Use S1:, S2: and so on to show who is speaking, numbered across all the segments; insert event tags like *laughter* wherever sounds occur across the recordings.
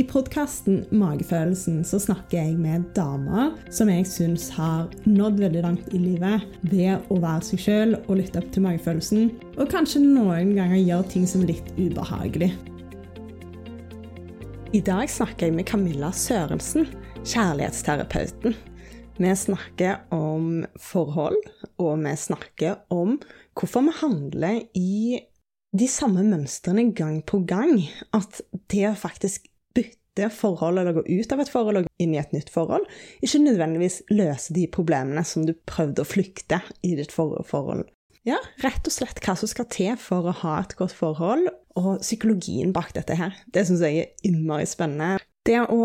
S1: I podkasten Magefølelsen så snakker jeg med damer som jeg syns har nådd veldig langt i livet ved å være seg sjøl og lytte opp til magefølelsen, og kanskje noen ganger gjøre ting som er litt ubehagelig. I dag snakker jeg med Camilla Sørensen, kjærlighetsterapeuten. Vi snakker om forhold, og vi snakker om hvorfor vi handler i de samme mønstrene gang på gang. At det å faktisk bytte forholdet eller gå ut av et forhold og inn i et nytt forhold, ikke nødvendigvis løser de problemene som du prøvde å flykte i ditt forrige forhold. Ja, rett og slett hva som skal til for å ha et godt forhold, og psykologien bak dette her. Det syns jeg er innmari spennende. Det å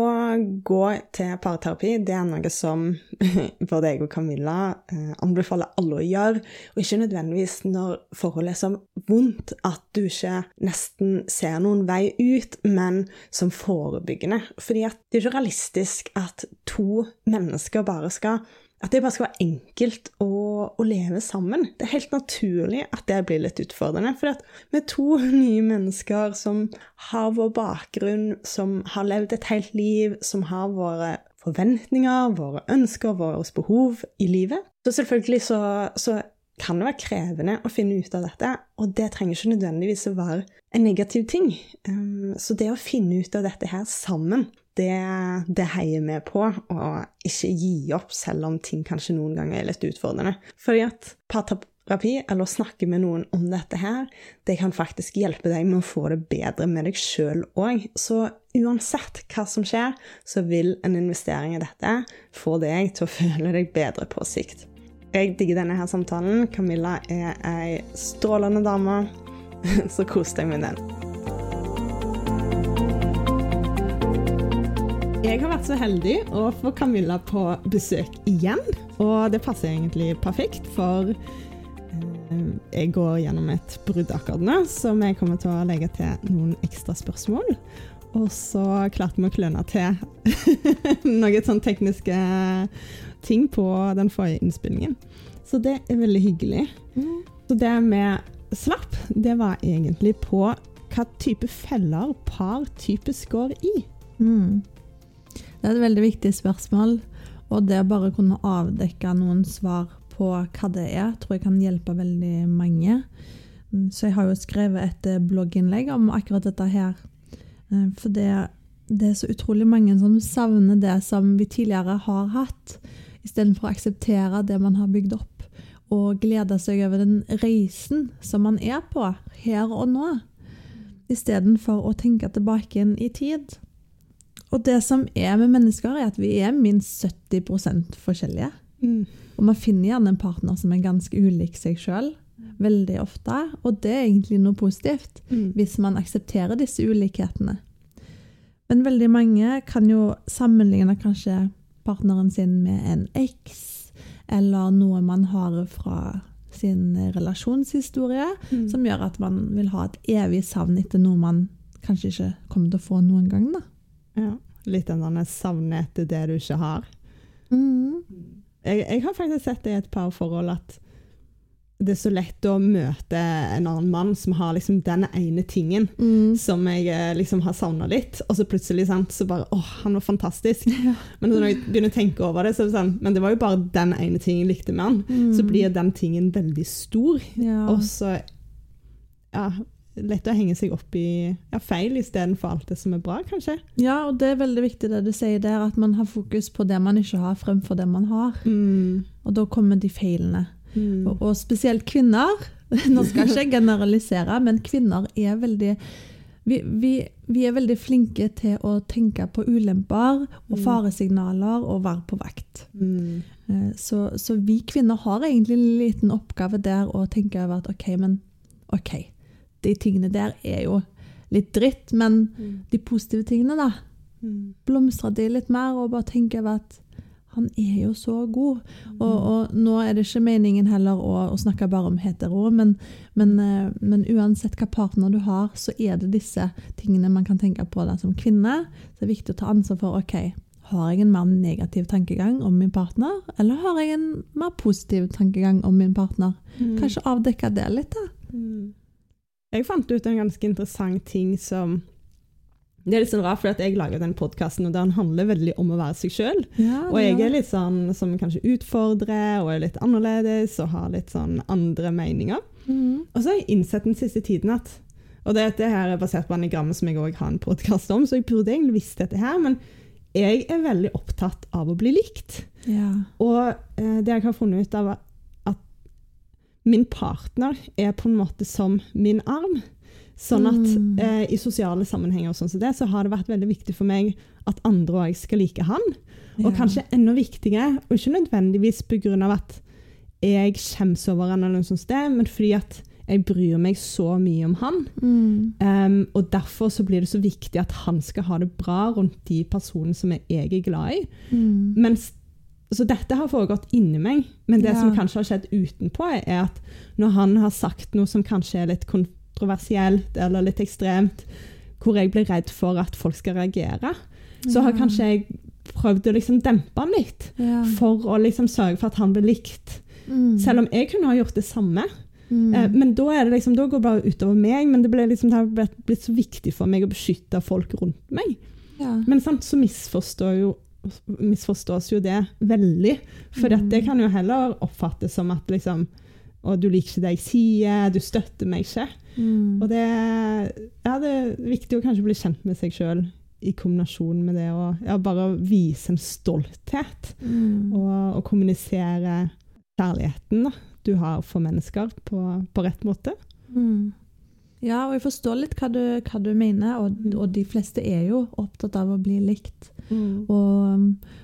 S1: gå til parterapi det er noe som *laughs* både jeg og Camilla eh, anbefaler alle å gjøre. Og ikke nødvendigvis når forholdet er så vondt at du ikke nesten ser noen vei ut, men som forebyggende. Fordi det er ikke realistisk at to mennesker bare skal at det bare skal være enkelt å, å, leve sammen. Det er helt naturlig at det blir litt utfordrende. For vi er to *laughs* nye mennesker som har vår bakgrunn, som har levd et helt liv, som har våre forventninger, våre ønsker, våre behov i livet. Så selvfølgelig så, så kan det være krevende å finne ut av dette, og det trenger ikke nødvendigvis å være en negativ ting. Um, så det å finne ut av dette her sammen, det, det heier vi på, og ikke gi opp selv om ting kanskje noen ganger er litt utfordrende. Fordi at parterapi, eller å snakke med noen om dette her, det kan faktisk hjelpe deg med å få det bedre med deg sjøl òg. Så uansett hva som skjer, så vil en investering i dette få deg til å føle deg bedre på sikt. Jeg digger denne her samtalen. Camilla er ei strålende dame, *laughs* så kos deg med den. Jeg har vært så heldig å få Camilla på besøk igjen. Og det passer egentlig perfekt, for eh, jeg går gjennom et brudd akkurat nå, så vi kommer til å legge til noen ekstra spørsmål. Og så klarte vi å kløne til *laughs* noen sånn tekniske ting på den forrige innspillingen. Så det er veldig hyggelig. Mm. Så det vi slapp, det var egentlig på hva type feller par typisk går i. Mm.
S2: Det er et veldig viktig spørsmål. Og det å bare kunne avdekke noen svar på hva det er, tror jeg kan hjelpe veldig mange. Så jeg har jo skrevet et eh, blogginnlegg om akkurat dette her. Eh, for det, det er så utrolig mange som savner det som vi tidligere har hatt, istedenfor å akseptere det man har bygd opp, og glede seg over den reisen som man er på her og nå, istedenfor å tenke tilbake inn i tid. Og det som er med mennesker, er at vi er minst 70 forskjellige. Mm. Og man finner gjerne en partner som er ganske ulik seg sjøl. Veldig ofte. Og det er egentlig noe positivt, mm. hvis man aksepterer disse ulikhetene. Men veldig mange kan jo sammenligne kanskje partneren sin med en eks, eller noe man har fra sin relasjonshistorie, mm. som gjør at man vil ha et evig savn etter noe man kanskje ikke kommer til å få noen gang. da.
S1: Ja. Litt av denne savnet etter det du ikke har. Mm. Jeg, jeg, har faktisk sett det i et par forhold at det er så lett å møte en annen mann som har liksom den ene tingen mm. som jeg eh, liksom har savna litt, og så plutselig sant, så bare åh, han var fantastisk. Ja. Men når jeg begynner å tenke over det, så er det sånn Men det var jo bare den ene tingen jeg likte med han. Mm. Så blir den tingen veldig stor. Ja. Og så ja, lett å henge seg opp i ja, feil istedenfor alt det som er bra, kanskje.
S2: Ja, og det er veldig viktig det du sier der, at man har fokus på det man ikke har, fremfor det man har. Mm. Og da kommer de feilene. Mm. Og, og, spesielt kvinner. *laughs* Nå skal jeg ikke generalisere, men kvinner er veldig vi, vi, vi, er veldig flinke til å tenke på ulemper og mm. faresignaler og være på vakt. Mm. Eh, så, så, vi kvinner har egentlig en liten oppgave der å tenke over at OK, men OK de tingene der er jo litt dritt, men mm. de positive tingene, da. Mm. Blomstrer de litt mer, og bare tenker over at han er jo så god. Mm. Og, og, nå er det ikke meningen heller å, å snakke bare om hetero, men, men, eh, men, uansett hva partner du har, så er det disse tingene man kan tenke på da, som kvinne. Så det er viktig å ta ansvar for ok, har jeg en mer negativ tankegang om min partner, eller har jeg en mer positiv tankegang om min partner? Mm. Kanskje avdekke det litt, da.
S1: Jeg fant ut en ganske interessant ting som Det er litt sånn rart, for jeg lager den podkasten, og den handler veldig om å være seg sjøl.
S2: Ja,
S1: Og jeg er litt sånn som kanskje utfordrer, og er litt annerledes, og har litt sånn andre meninger.
S2: Mm.
S1: Og så har jeg innsett den siste tiden at Og dette her er basert på anagrammet som jeg òg har en podkast om, så jeg burde egentlig visst dette her, men jeg er veldig opptatt av å bli likt.
S2: Ja.
S1: Og eh, det jeg har funnet ut av, min partner er på en måte som min arm. Sånn at
S2: Mm.
S1: eh, i sosiale sammenhenger og sånn som det, så har det vært veldig viktig for meg at andre òg skal like han. Og
S2: Ja.
S1: kanskje enda viktigere, og ikke nødvendigvis pga. at jeg skjemmes over han, eller noe sånt, sted, men fordi at jeg bryr meg så mye om han.
S2: Mm.
S1: Um, og derfor så blir det så viktig at han skal ha det bra rundt de personene som jeg er glad i.
S2: Mm.
S1: Mens, så dette har foregått inni meg, men det
S2: Ja.
S1: som kanskje har skjedd utenpå, er at når han har sagt noe som kanskje er litt kontroversielt eller litt ekstremt, hvor jeg blir redd for at folk skal reagere, så har kanskje jeg prøvd å liksom dempe han litt.
S2: Ja.
S1: For å liksom sørge for at han blir likt.
S2: Mm.
S1: Selv om jeg kunne ha gjort det samme.
S2: Mm.
S1: Eh, men da, er det liksom, da går det bare utover meg. Men det, ble liksom, det har blitt, blitt så viktig for meg å beskytte folk rundt meg.
S2: ja.
S1: Men sant, så misforstår jo, misforstås jo det veldig. For
S2: Mm.
S1: det kan jo heller oppfattes som at liksom Og du liker ikke det jeg sier, du støtter meg ikke.
S2: Mm.
S1: Og det, ja, det er viktig å kanskje bli kjent med seg sjøl i kombinasjon med det å ja, bare vise en stolthet.
S2: Mm.
S1: Og, og kommunisere kjærligheten da, du har for mennesker, på, på rett måte.
S2: Mm. Ja, og jeg forstår litt hva du, hva du mener, og,
S1: Mm.
S2: og de fleste er jo opptatt av å bli likt.
S1: Mm.
S2: Og,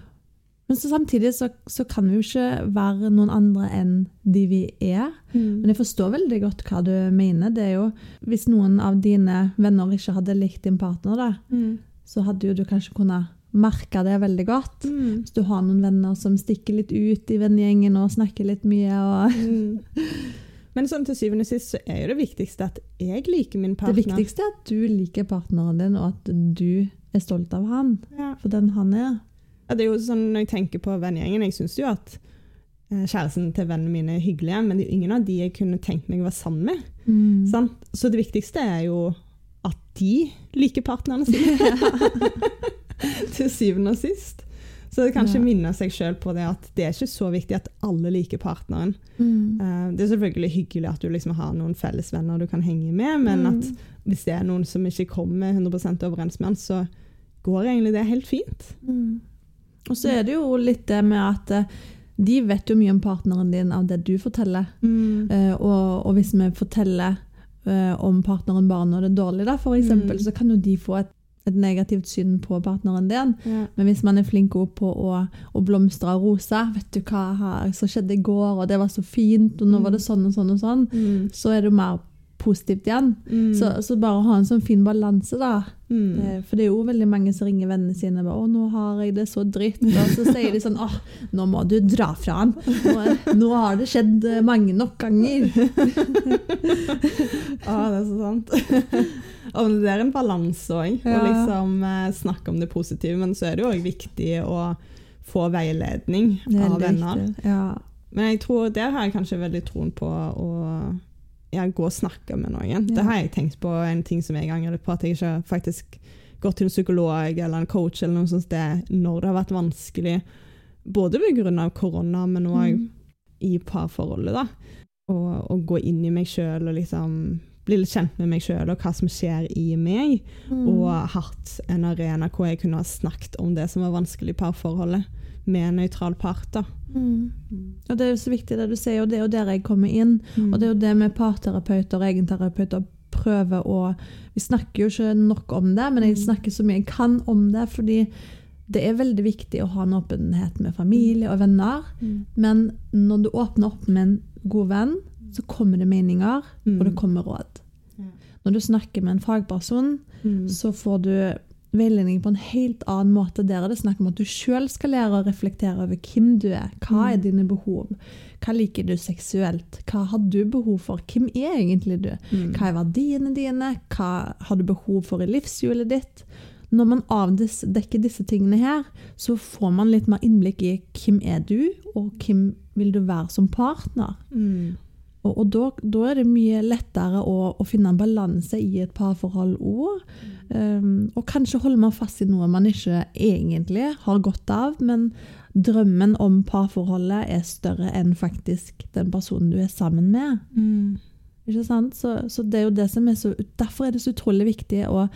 S2: men så samtidig så, så kan vi jo ikke være noen andre enn de vi er. Men jeg forstår veldig godt hva du mener. Det er jo, Hvis noen av dine venner ikke hadde likt din partner, da,
S1: Mm.
S2: så hadde jo du kanskje kunnet merke det veldig godt.
S1: Mm.
S2: Hvis du har noen venner som stikker litt ut i vennegjengen og snakker litt mye. Og
S1: Mm. *laughs* Men sånn til syvende og sist så er jo det viktigste at jeg liker min partner.
S2: det viktigste er at du liker partneren din, og at du er stolt av han
S1: Ja.
S2: for den han er.
S1: Ja, det er jo sånn Når jeg tenker på vennegjengen Jeg syns jo at eh, kjæresten til vennene mine er hyggelige, men det er jo ingen av de jeg kunne tenkt meg å være sammen med.
S2: Mm.
S1: Sant? Så det viktigste er jo at de liker partnerne sine. *laughs* *laughs* til syvende og sist. Så det kanskje
S2: Ja.
S1: minne seg sjøl på det at det er ikke så viktig at alle liker partneren.
S2: Mm.
S1: Eh, det er selvfølgelig hyggelig at du liksom har noen fellesvenner du kan henge med, men
S2: Mm.
S1: at hvis det er noen som ikke kommer 100% overens med han, så går egentlig det helt fint.
S2: Mm. Og så er det jo litt det med at eh, de vet jo mye om partneren din av det du forteller. Eh, og, og hvis vi forteller uh, om partneren bare når det er dårlig, da, for eksempel,
S1: Mm.
S2: så kan jo de få et, et negativt syn på partneren din.
S1: Ja.
S2: Men hvis man er flink på å, å blomstre og rose 'Vet du hva som skjedde i går, og det var så fint, og nå
S1: Mm.
S2: var det sånn og sånn', og sånn,
S1: Mm.
S2: så er det jo mer positivt igjen.
S1: Mm.
S2: Så, så bare ha en sånn fin balanse, da.
S1: Mm.
S2: Eh, For det er jo veldig mange som ringer vennene sine og bare 'Å, nå har jeg det så dritt'. Og så sier de sånn 'Å, nå må du dra fra han'. Nå, nå har det skjedd eh, mange nok ganger. *laughs*
S1: Å, det er så sant. og det er en balanse òg, å
S2: Ja.
S1: liksom eh, snakke om det positive. Men så er det jo òg viktig å få veiledning av venner.
S2: Ja.
S1: Men jeg tror, der har jeg kanskje veldig troen på å ja, gå og snakke med noen.
S2: Ja.
S1: Det har jeg tenkt på en ting som jeg angrer litt på, at jeg ikke faktisk gått til en psykolog eller en coach eller noe sånt sted når det har vært vanskelig, både pga. korona, men òg
S2: Mm.
S1: i parforholdet. da. Og, og gå inn i meg sjøl og liksom bli litt kjent med meg sjøl og hva som skjer i meg.
S2: Mm.
S1: Og hatt en arena hvor jeg kunne ha snakket om det som var vanskelig i parforholdet, med en nøytral part. da.
S2: Mm. Og det er jo så viktig det du sier, og det er jo der jeg kommer inn.
S1: Mm.
S2: Og det er jo det med parterapeuter og egenterapeuter prøver å Vi snakker jo ikke nok om det, men jeg
S1: Mm.
S2: snakker så mye jeg kan om det, fordi det er veldig viktig å ha en åpenhet med familie og venner.
S1: Mm.
S2: Men når du åpner opp med en god venn, så kommer det meninger,
S1: Mm.
S2: og det kommer råd. Når du snakker med en fagperson,
S1: Mm.
S2: så får du veiledning på en helt annen måte. Der er det snakk om at du sjøl skal lære å reflektere over hvem du er. Hva er
S1: Mm.
S2: dine behov? Hva liker du seksuelt? Hva har du behov for? Hvem er egentlig du?
S1: Mm.
S2: Hva er verdiene dine? Hva har du behov for i livshjulet ditt? Når man avdekker disse tingene her, så får man litt mer innblikk i hvem er du, og hvem vil du være som partner.
S1: Mm.
S2: Og, og da, da er det mye lettere å, å finne en balanse i et parforhold òg. Um, og kanskje holder man fast i noe man ikke egentlig har godt av, men drømmen om parforholdet er større enn faktisk den personen du er sammen med. Ikke sant? Så, så det er jo det som er så, Derfor er det så utrolig viktig å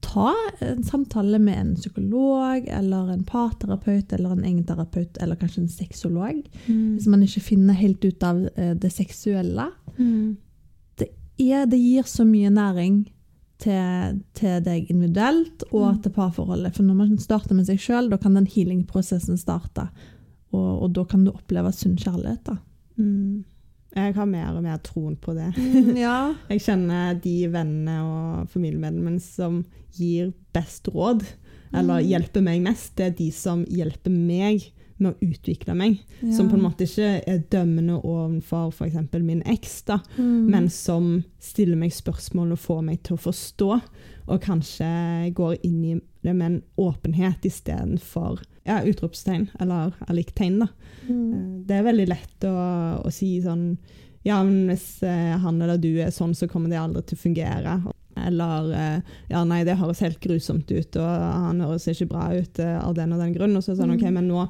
S2: ta en samtale med en psykolog eller en parterapeut eller en egenterapeut eller kanskje en sexolog.
S1: Mm.
S2: Hvis man ikke finner helt ut av eh, det seksuelle.
S1: Mm.
S2: Det, er, det gir så mye næring til, til deg individuelt og
S1: Mm.
S2: til parforholdet. For når man starter med seg sjøl, da kan den healing-prosessen starte. Og, og da kan du oppleve sunn kjærlighet. da.
S1: Mm. Jeg har mer og mer troen på det.
S2: ja. *laughs*
S1: Jeg kjenner de vennene og familiemedlemmene som gir best råd, eller
S2: Mm.
S1: hjelper meg mest. Det er de som hjelper meg med å utvikle meg. Som på en måte ikke er dømmende overfor f.eks. min eks, da,
S2: Mm.
S1: men som stiller meg spørsmål og får meg til å forstå. Og kanskje går inn i det med en åpenhet istedenfor ja, utropstegn, eller alikktegn. da.
S2: Mm.
S1: Eh, Det er veldig lett å, å si sånn Ja, men hvis eh, han eller du er sånn, så kommer det aldri til å fungere. Eller eh, Ja, nei, det høres helt grusomt ut, og han høres ikke bra ut eh, av den og den grunn. Og så er det sånn, OK,
S2: Mm.
S1: men nå,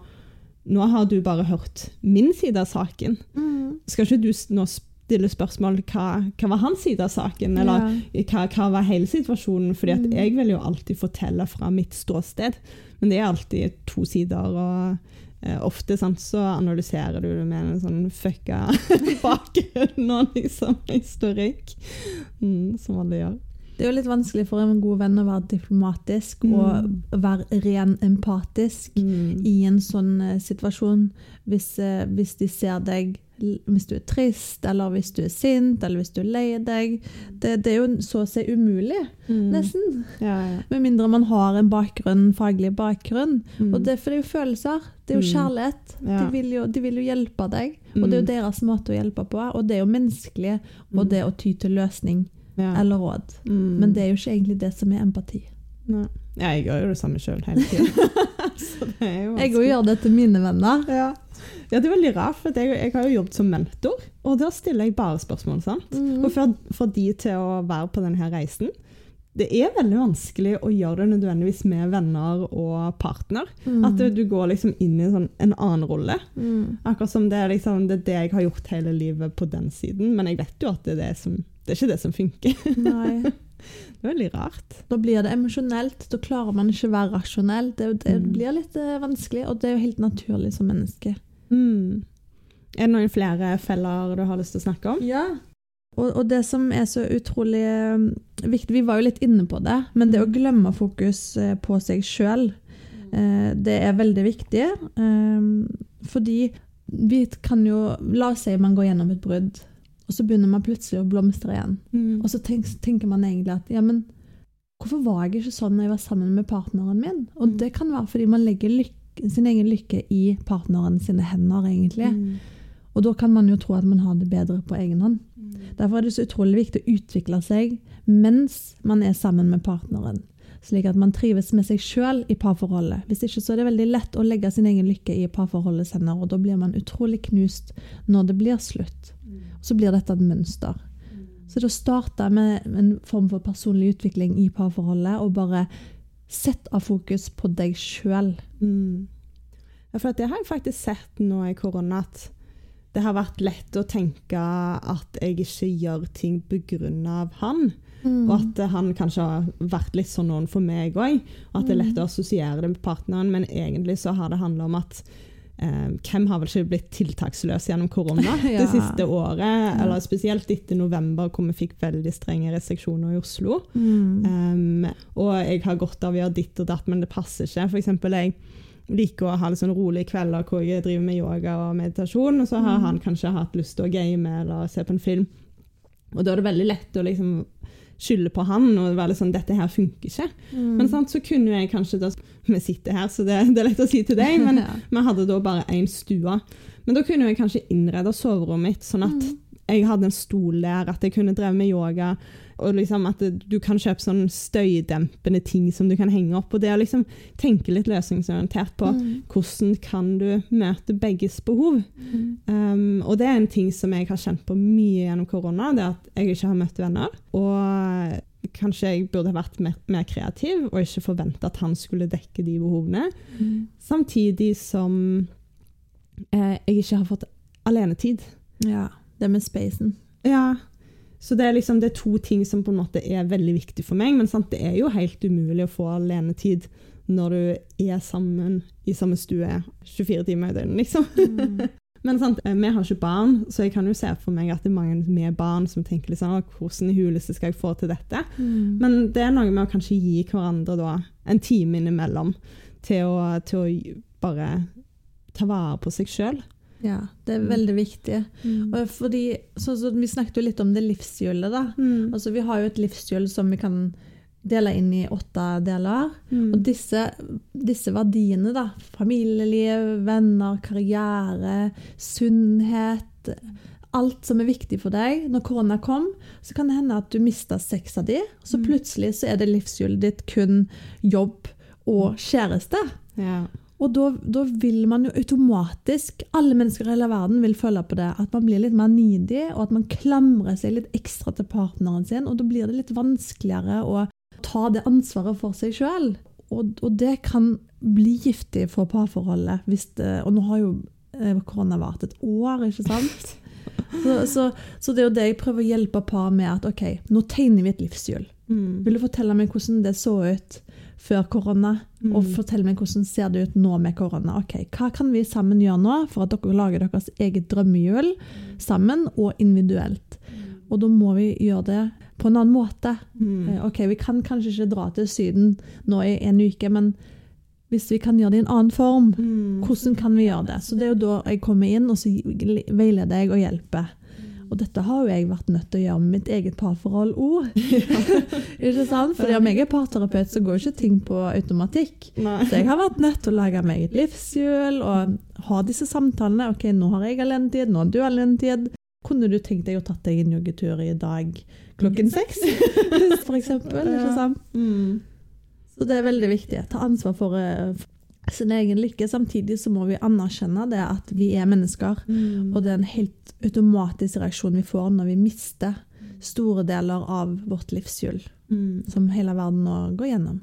S1: nå har du bare hørt min side av saken.
S2: Mm.
S1: Skal ikke du nå stille spørsmål hva, hva var hans side av saken, eller
S2: Ja.
S1: hva, hva var hele situasjonen? Fordi at
S2: Mm.
S1: jeg vil jo alltid fortelle fra mitt ståsted, men det er alltid to sider. og eh, Ofte sant, så analyserer du det med en sånn fucka *laughs* bakgrunn og liksom historikk, mm, som alle gjør.
S2: Det er jo litt vanskelig for en god venn å være diplomatisk
S1: Mm.
S2: og være ren empatisk i en sånn eh, situasjon. Hvis, eh, hvis de ser deg hvis du er trist, eller hvis du er sint, eller hvis du er lei deg. Det, det er jo så å si umulig,
S1: Mm.
S2: nesten.
S1: Ja, ja.
S2: Med mindre man har en bakgrunn, faglig bakgrunn.
S1: Mm.
S2: Og det, for det er jo følelser. Det er jo
S1: Mm.
S2: kjærlighet.
S1: Ja.
S2: De, vil jo, de vil jo hjelpe deg. Og det er jo deres måte å hjelpe på. Og det er jo menneskelig, og
S1: Mm.
S2: det å ty til løsning
S1: ja.
S2: eller råd.
S1: Mm.
S2: Men det er jo ikke egentlig det som er empati.
S1: Nei. Ja, jeg gjør jo det samme sjøl hele tida. *laughs*
S2: Jeg òg gjør det til mine venner.
S1: Ja. ja, det er veldig rart, for jeg, jeg har jo jobbet som mentor, og da stiller jeg bare spørsmål. sant?
S2: Mm.
S1: Og for, for de til å være på denne reisen Det er veldig vanskelig å gjøre det nødvendigvis med venner og partner.
S2: Mm.
S1: At du, du går liksom inn i sånn, en annen rolle.
S2: Mm.
S1: Akkurat som det er, liksom, det er det jeg har gjort hele livet på den siden. Men jeg vet jo at det er, det som, det er ikke det som funker.
S2: Nei. *laughs*
S1: Det er veldig rart.
S2: Da blir det emosjonelt. Da klarer man ikke å være rasjonell. Det, det
S1: Mm.
S2: blir litt eh, vanskelig, og det er jo helt naturlig som menneske.
S1: Mm. Er det noen flere feller du har lyst til å snakke om?
S2: Ja. Og, og det som er så utrolig eh, viktig Vi var jo litt inne på det, men det å glemme fokus eh, på seg sjøl, det er veldig viktig. eh, fordi vi kan jo La oss si man går gjennom et brudd, og så begynner man plutselig å blomstre igjen.
S1: Mm.
S2: Og så tenk, tenker man egentlig at ja, men hvorfor var jeg ikke sånn når jeg var sammen med partneren min? Og
S1: Mm.
S2: det kan være fordi man legger lykke, sin egen lykke i partneren sine hender, egentlig.
S1: Mm.
S2: Og da kan man jo tro at man har det bedre på egen hånd.
S1: Mm.
S2: Derfor er det så utrolig viktig å utvikle seg mens man er sammen med partneren. Slik at man trives med seg sjøl i parforholdet. Hvis ikke så er det veldig lett å legge sin egen lykke i parforholdets hender, og da blir man utrolig knust når det blir slutt. Så blir dette et mønster. Så det å starte med en form for personlig utvikling i parforholdet, og bare sette av fokus på deg sjøl.
S1: Mm. Ja, for det har jeg faktisk sett nå i korona, at det har vært lett å tenke at jeg ikke gjør ting pga. han. Og at han kanskje har vært litt sånn noen for meg òg. At det er lett å assosiere det med partneren, men egentlig så har det handla om at eh, hvem har vel ikke blitt tiltaksløs gjennom korona *laughs*
S2: Ja.
S1: det siste året? Eller spesielt etter november, hvor vi fikk veldig strenge restriksjoner i Oslo.
S2: Mm.
S1: Um, og jeg har godt av å gjøre ditt og datt, men det passer ikke. For eksempel, jeg liker å ha litt sånn rolige kvelder hvor jeg driver med yoga og meditasjon, og så har
S2: Mm.
S1: han kanskje hatt lyst til å game eller se på en film. Og da er det veldig lett å liksom skylde på han og være litt sånn 'Dette her funker ikke'.
S2: Mm.
S1: Men sant, så kunne jeg kanskje da Vi sitter her, så det, det er lett å si til deg, men *laughs*
S2: Ja.
S1: vi hadde da bare én stue. Men da kunne jeg kanskje innrede soverommet mitt sånn at
S2: Mm.
S1: Jeg hadde en stol der, at jeg kunne drevet med yoga. Og liksom at du kan kjøpe sånn støydempende ting som du kan henge opp. Og det å liksom tenke litt løsningsorientert på
S2: Mm.
S1: hvordan kan du møte begges behov. Um, og det er en ting som jeg har kjent på mye gjennom korona, det at jeg ikke har møtt venner. Og kanskje jeg burde ha vært mer, mer kreativ og ikke forvente at han skulle dekke de behovene.
S2: Mm.
S1: Samtidig som eh, jeg ikke har fått alenetid.
S2: Ja. Det med spacen.
S1: Ja, så det er liksom det er to ting som på en måte er veldig viktig for meg, men sant, det er jo helt umulig å få alenetid når du er sammen i samme stue 24 timer i døgnet, liksom.
S2: Mm. *laughs*
S1: Men sant, eh, vi har ikke barn, så jeg kan jo se for meg at det er mange med barn som tenker liksom, hvordan i huleste skal jeg få til dette?
S2: Mm.
S1: Men det er noe med å kanskje gi hverandre da, en time innimellom til å, til å bare ta vare på seg sjøl.
S2: Ja, det er veldig viktig.
S1: Mm.
S2: Og Fordi, så, så Vi snakket jo litt om det livshjulet. da.
S1: Mm.
S2: Altså, vi har jo et livshjul som vi kan dele inn i åtte deler.
S1: Mm.
S2: Og disse, disse verdiene, da, familieliv, venner, karriere, sunnhet Alt som er viktig for deg. Når korona kom, så kan det hende at du mista seks av de, så
S1: Mm.
S2: plutselig så er det livshjulet ditt kun jobb og kjæreste.
S1: Ja.
S2: Og da, da vil man jo automatisk, alle mennesker i hele verden vil føle på det, at man blir litt mer nidig, og at man klamrer seg litt ekstra til partneren sin, og da blir det litt vanskeligere å ta det ansvaret for seg sjøl. Og, og det kan bli giftig for parforholdet. Det, og nå har jo eh, korona vart et år, ikke sant? *laughs* Så, så, så det er jo det jeg prøver å hjelpe par med, at OK, nå tegner vi et livshjul.
S1: Mm.
S2: Vil du fortelle meg hvordan det så ut før korona?
S1: Mm.
S2: Og fortell meg hvordan ser det ut nå med korona. Ok, Hva kan vi sammen gjøre nå for at dere lager deres eget drømmehjul sammen og individuelt? Og da må vi gjøre det på en annen måte.
S1: Mm.
S2: Eh, Ok, Vi kan kanskje ikke dra til Syden nå i en uke, men hvis vi kan gjøre det i en annen form,
S1: Mm.
S2: hvordan kan vi gjøre det? Så det er jo da jeg kommer inn og så veileder jeg og hjelper. Og dette har jo jeg vært nødt til å gjøre med mitt eget parforhold òg. *laughs* ikke sant? Fordi om jeg er parterapeut, så går ikke ting på automatikk.
S1: Nei.
S2: Så jeg har vært nødt til å lage meg et livshjul og ha disse samtalene. Ok, nå har jeg alenetid, nå har du alenetid. Kunne du tenkt deg å tatt deg en joggetur i dag klokken seks? *laughs* For eksempel, ikke sant?
S1: Mm.
S2: Så det er veldig viktig. Ta ansvar for eh, sin egen lykke. Samtidig så må vi anerkjenne det at vi er mennesker.
S1: Mm.
S2: Og det er en helt automatisk reaksjon vi får når vi mister store deler av vårt livshjul,
S1: Mm.
S2: som hele verden nå går gjennom.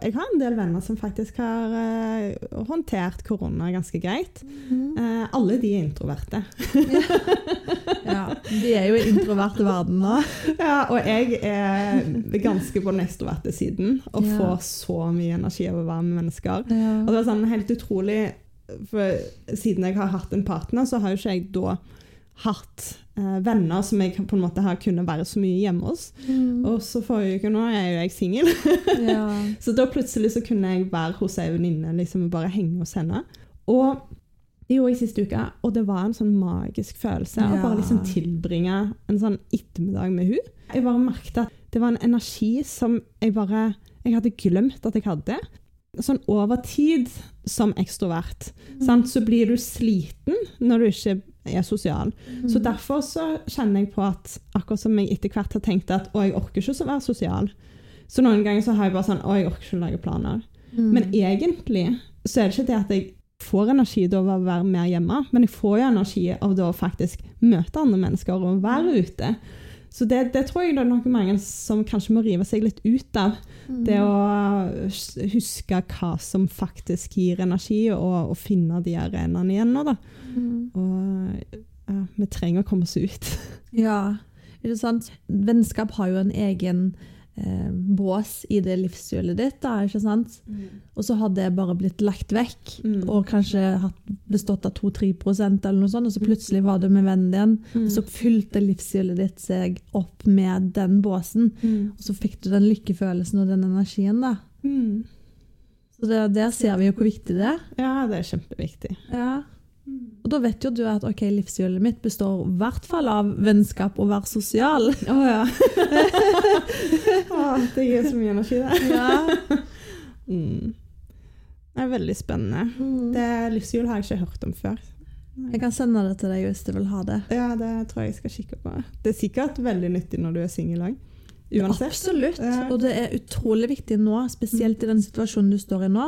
S1: Jeg har en del venner som faktisk har uh, håndtert korona ganske greit. Eh, alle de er introverte. *laughs*
S2: Ja, De er jo i introverte verden nå. *laughs*
S1: Ja, og jeg er ganske på den ekstroverte siden og
S2: Ja.
S1: får så mye energi av å være med mennesker.
S2: Ja.
S1: Og det er sånn helt utrolig, for siden jeg har hatt en partner, så har jo ikke jeg da hatt eh, venner som jeg på en måte har kunnet være så mye hjemme hos.
S2: Mm.
S1: Og så forrige uke nå er jo jeg singel, *laughs*
S2: Ja.
S1: så da plutselig så kunne jeg være hos ei venninne liksom, og bare henge hos henne. Og det gjorde jeg siste uke, og det var en sånn magisk følelse å bare liksom tilbringe en sånn ettermiddag med hun. Jeg bare merket at det var en energi som jeg bare Jeg hadde glemt at jeg hadde. Sånn over tid som ekstrovert, sant, så blir du sliten når du ikke er sosial. Så derfor så kjenner jeg på at akkurat som jeg etter hvert har tenkt at å, jeg orker ikke å være sosial. Så noen ganger så har jeg bare sånn å, jeg orker ikke å lage planer.
S2: Mm.
S1: Men egentlig så er det ikke det at jeg får energi av å være mer hjemme, men jeg får jo energi av å faktisk møte andre mennesker og være ute. Så det, det tror jeg det er noen mange som kanskje må rive seg litt ut av.
S2: Mm.
S1: Det å huske hva som faktisk gir energi, og, og finne de arenaene igjen nå, da.
S2: Mm.
S1: Og ja, vi trenger å komme oss ut. *laughs*
S2: Ja, ikke sant? Vennskap har jo en egen eh, bås i det livshjulet ditt, da, ikke sant? Og så har det bare blitt lagt vekk,
S1: Mm.
S2: og kanskje bestått av 2-3% eller noe sånt, og så plutselig var du med vennen din,
S1: Mm.
S2: og så fylte livshjulet ditt seg opp med den båsen,
S1: Mm.
S2: og så fikk du den lykkefølelsen og den energien, da.
S1: Mm.
S2: Så det, der ser vi jo hvor viktig det er.
S1: Ja, det er kjempeviktig.
S2: Ja. Og da vet jo du at ok, livshjulet mitt består i hvert fall av vennskap og være sosial.
S1: Å ja. *laughs* oh, det gir så mye energi, det.
S2: Ja. *laughs*
S1: Mm. Det er veldig spennende.
S2: Mm.
S1: Det livshjul har jeg ikke hørt om før.
S2: Jeg kan sende det til deg hvis du vil ha det.
S1: Ja, det tror jeg jeg skal kikke på. Det er sikkert veldig nyttig når du er singel òg. Uansett.
S2: Absolutt. Og det er utrolig viktig nå, spesielt i den situasjonen du står i nå.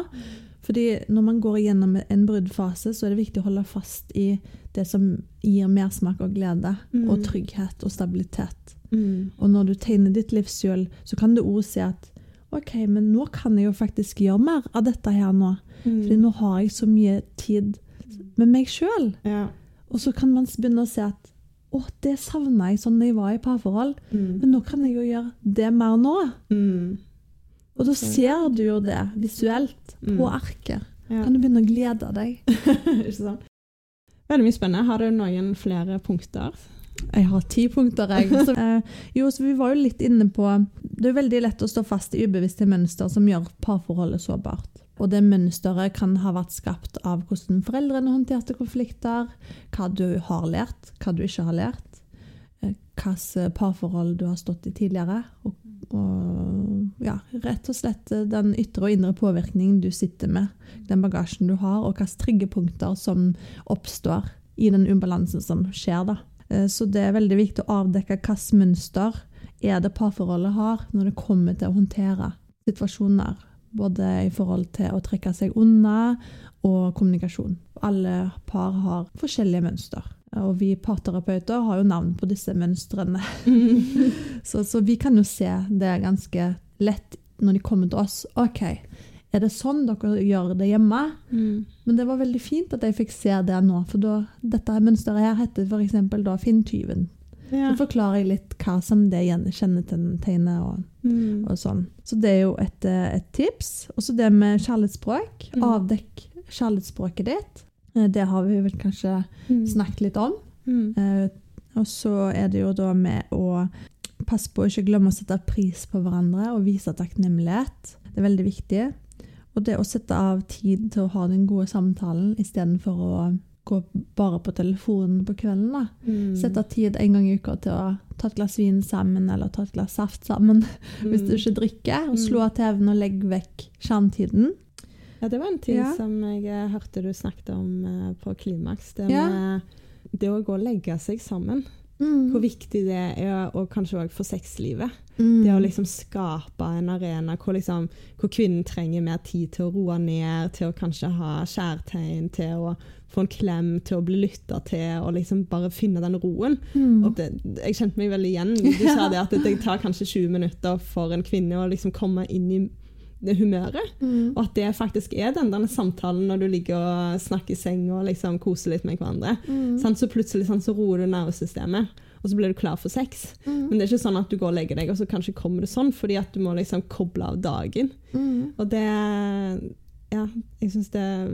S2: Fordi når man går gjennom en bruddfase, så er det viktig å holde fast i det som gir mersmak og glede,
S1: Mm.
S2: og trygghet og stabilitet.
S1: Mm.
S2: Og når du tegner ditt livshjul, så kan du òg si at OK, men nå kan jeg jo faktisk gjøre mer av dette her nå. Fordi
S1: Mm.
S2: nå har jeg så mye tid med meg sjøl.
S1: Ja.
S2: Og så kan man begynne å se at å, det savna jeg sånn da jeg var i parforhold.
S1: Mm.
S2: Men nå kan jeg jo gjøre det mer nå.
S1: Mm.
S2: Og da ser du jo det visuelt på
S1: Mm.
S2: arket. Kan du begynne å glede deg? *laughs*
S1: Ikke sant? Veldig mye spennende. Har du noen flere punkter?
S2: Jeg har ti punkter, jeg. *laughs* Så, eh, jo, så vi var jo litt inne på Det er veldig lett å stå fast i ubevisste mønster som gjør parforholdet sårbart. Og det mønsteret kan ha vært skapt av hvordan foreldrene håndterte konflikter, hva du har lært, hva du ikke har lært, eh, hvilke parforhold du har stått i tidligere, og, og ja, rett og slett eh, den ytre og indre påvirkningen du sitter med, den bagasjen du har, og hvilke triggerpunkter som oppstår i den ubalansen som skjer. da. Eh, Så det er veldig viktig å avdekke hvilket mønster er det parforholdet har når det kommer til å håndtere situasjoner. Både i forhold til å trekke seg unna og kommunikasjon. Alle par har forskjellige mønster. Og vi parterapeuter har jo navn på disse mønstrene. *laughs* så, så vi kan jo se det ganske lett når de kommer til oss. OK, er det sånn dere gjør det hjemme?
S1: Mm.
S2: Men det var veldig fint at jeg fikk se det nå, for da, dette mønsteret her heter f.eks. da Finntyven.
S1: Ja.
S2: Så forklarer jeg litt hva som det kjennetegner og,
S1: Mm.
S2: og sånn. Så det er jo et, eh, et tips. Og så det med kjærlighetsspråk.
S1: Mm.
S2: Avdekk kjærlighetsspråket ditt. Eh, Det har vi vel kanskje
S1: Mm.
S2: snakket litt om.
S1: Mm.
S2: Eh, Og så er det jo da med å passe på å ikke glemme å sette pris på hverandre og vise takknemlighet. Det er veldig viktig. Og det å sette av tid til å ha den gode samtalen istedenfor å gå bare på telefonen på kvelden. da.
S1: Mm.
S2: Sette av tid en gang i uka til å ta et glass vin sammen eller ta et glass saft sammen *laughs* hvis du ikke drikker. Og slå av TV-en og legge vekk skjermtiden.
S1: Ja, det var en ting
S2: Ja.
S1: som jeg eh, hørte du snakket om eh, på Klimaks. Det med det å gå og legge seg sammen.
S2: Mm.
S1: Hvor viktig det er, og kanskje òg for sexlivet.
S2: Mm.
S1: Det å liksom skape en arena hvor, liksom, hvor kvinnen trenger mer tid til å roe ned, til å kanskje ha kjærtegn, til å få en klem, til å bli lytta til, og liksom bare finne den roen.
S2: Mm.
S1: Det, jeg kjente meg veldig igjen. Du *laughs* sa det at det, tar kanskje 20 minutter for en kvinne å liksom komme inn i humøret.
S2: Mm.
S1: Og at det faktisk er den denne samtalen når du ligger og snakker i seng og liksom koser litt med hverandre.
S2: Mm.
S1: Så plutselig så roer du nervesystemet, og så blir du klar for sex.
S2: Mm.
S1: Men det er ikke sånn at du går og legger deg, og så kanskje kommer det sånn, fordi at du må liksom koble av dagen.
S2: Mm.
S1: Og det Ja, jeg syns det er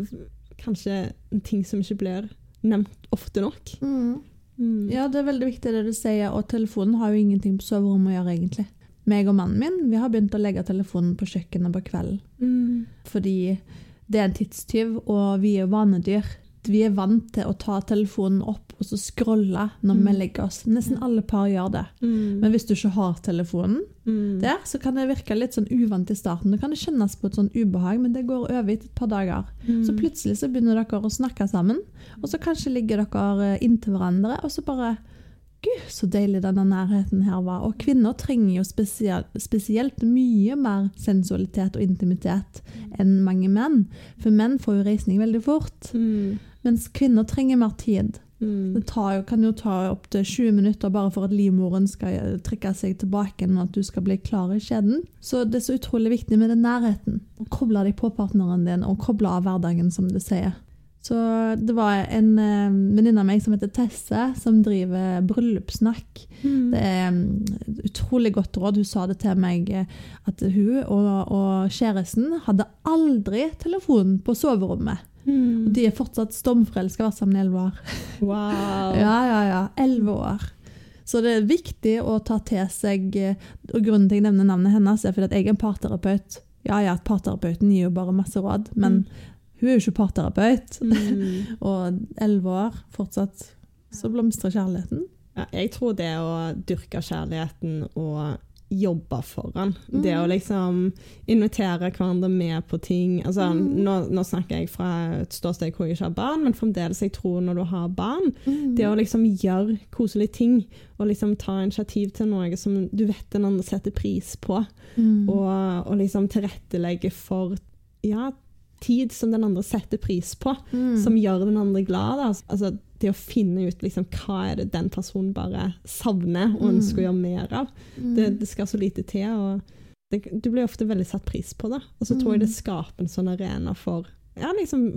S1: kanskje en ting som ikke blir nevnt ofte nok.
S2: Mm.
S1: Mm.
S2: Ja, det er veldig viktig det du sier, og telefonen har jo ingenting på soverommet å gjøre, egentlig. Meg og mannen min vi har begynt å legge telefonen på kjøkkenet på kvelden.
S1: Mm.
S2: Fordi det er en tidstyv, og vi er vanedyr. Vi er vant til å ta telefonen opp og så scrolle når vi
S1: Mm.
S2: legger oss. Nesten alle par gjør det.
S1: Mm.
S2: Men hvis du ikke har telefonen
S1: Mm.
S2: der, så kan det virke litt sånn uvant i starten. Det kan det kjennes på et sånn ubehag, men det går over etter et par dager.
S1: Mm.
S2: Så plutselig så begynner dere å snakke sammen, og så kanskje ligger dere eh, inntil hverandre, og så bare Gud, så deilig denne nærheten her var. Og kvinner trenger jo spesielt, spesielt mye mer sensualitet og intimitet enn mange menn. For menn får jo reisning veldig fort,
S1: Mm.
S2: mens kvinner trenger mer tid.
S1: Mm.
S2: Det tar jo, kan jo ta opptil 20 minutter bare for at livmoren skal eh, trekke seg tilbake og at du skal bli klar i skjeden. Så det er så utrolig viktig med den nærheten. Å koble deg på partneren din og koble av hverdagen, som du sier. Så det var en uh, venninne av meg som heter Tesse, som driver bryllupssnakk.
S1: Mm.
S2: Det er mm, et utrolig godt råd. Hun sa det til meg eh, at hun og, og kjæresten hadde aldri telefon på soverommet.
S1: Mm.
S2: Og de er fortsatt stomforelska, vært sammen i elleve år.
S1: Wow. *laughs*
S2: Ja, ja, ja. Elleve år. Så det er viktig å ta til seg eh, Og grunnen til jeg nevner navnet hennes, er fordi at jeg er en parterapeut. Ja, ja, parterapeuten gir jo bare masse råd, men hun er jo ikke parterapeut.
S1: Mm. *laughs*
S2: Og elleve år, fortsatt så blomstrer kjærligheten.
S1: Ja, jeg tror det å dyrke kjærligheten og jobbe for han. Det å liksom invitere hverandre med på ting. Altså, nå, nå snakker jeg fra et ståsted hvor jeg ikke har barn, men fremdeles jeg tror når du har barn, det å liksom gjøre koselige ting, og liksom ta initiativ til noe som du vet den andre setter pris på, og, og liksom tilrettelegge for ja, tid som den andre setter pris på, som gjør den andre glad. Altså, det å finne ut liksom, hva er det den personen bare savner og ønsker å gjøre mer av. Det, det skal så lite til. og det, Du blir ofte veldig satt pris på det. Og så tror jeg det skaper en sånn arena for ja, liksom,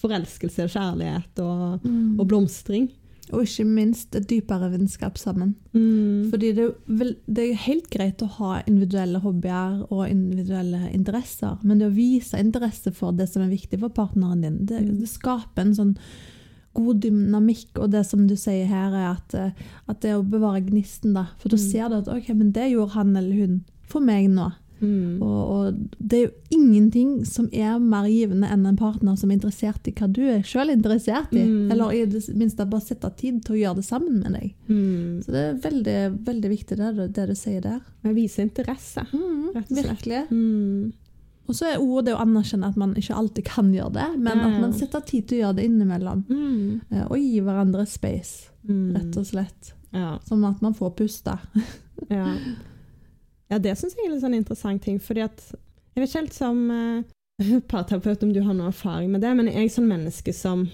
S1: forelskelse, kjærlighet og, og blomstring.
S2: Og ikke minst et dypere vennskap sammen.
S1: Mm.
S2: Fordi det, er det er helt greit å ha individuelle hobbyer og individuelle interesser, men det å vise interesse for det som er viktig for partneren din, det, det skaper en sånn god dynamikk. Og det som du sier her, er at, eh, at det å bevare gnisten, da. For da ser du at ok, men det gjorde han eller hun for meg nå.
S1: Mm.
S2: Og, og det er jo ingenting som er mer givende enn en partner som er interessert i hva du er selv interessert i.
S1: Mm.
S2: Eller i det minste bare sette tid til å gjøre det sammen med deg.
S1: Mm.
S2: Så det er veldig, veldig viktig det, det du sier der.
S1: Men vise interesse, rett og slett.
S2: Virkelig.
S1: Mm.
S2: Og så er ordet det å anerkjenne at man ikke alltid kan gjøre det, men at man setter tid til å gjøre det innimellom.
S1: Mm.
S2: eh, Og gi hverandre space,
S1: Mm.
S2: rett og slett.
S1: Ja.
S2: Sånn at man får puste. *laughs*
S1: Ja, ja det syns jeg er en sånn interessant ting. fordi at Jeg vet ikke helt som uh, *laughs* parterapeut om du har noe erfaring med det, men jeg er sånn menneske som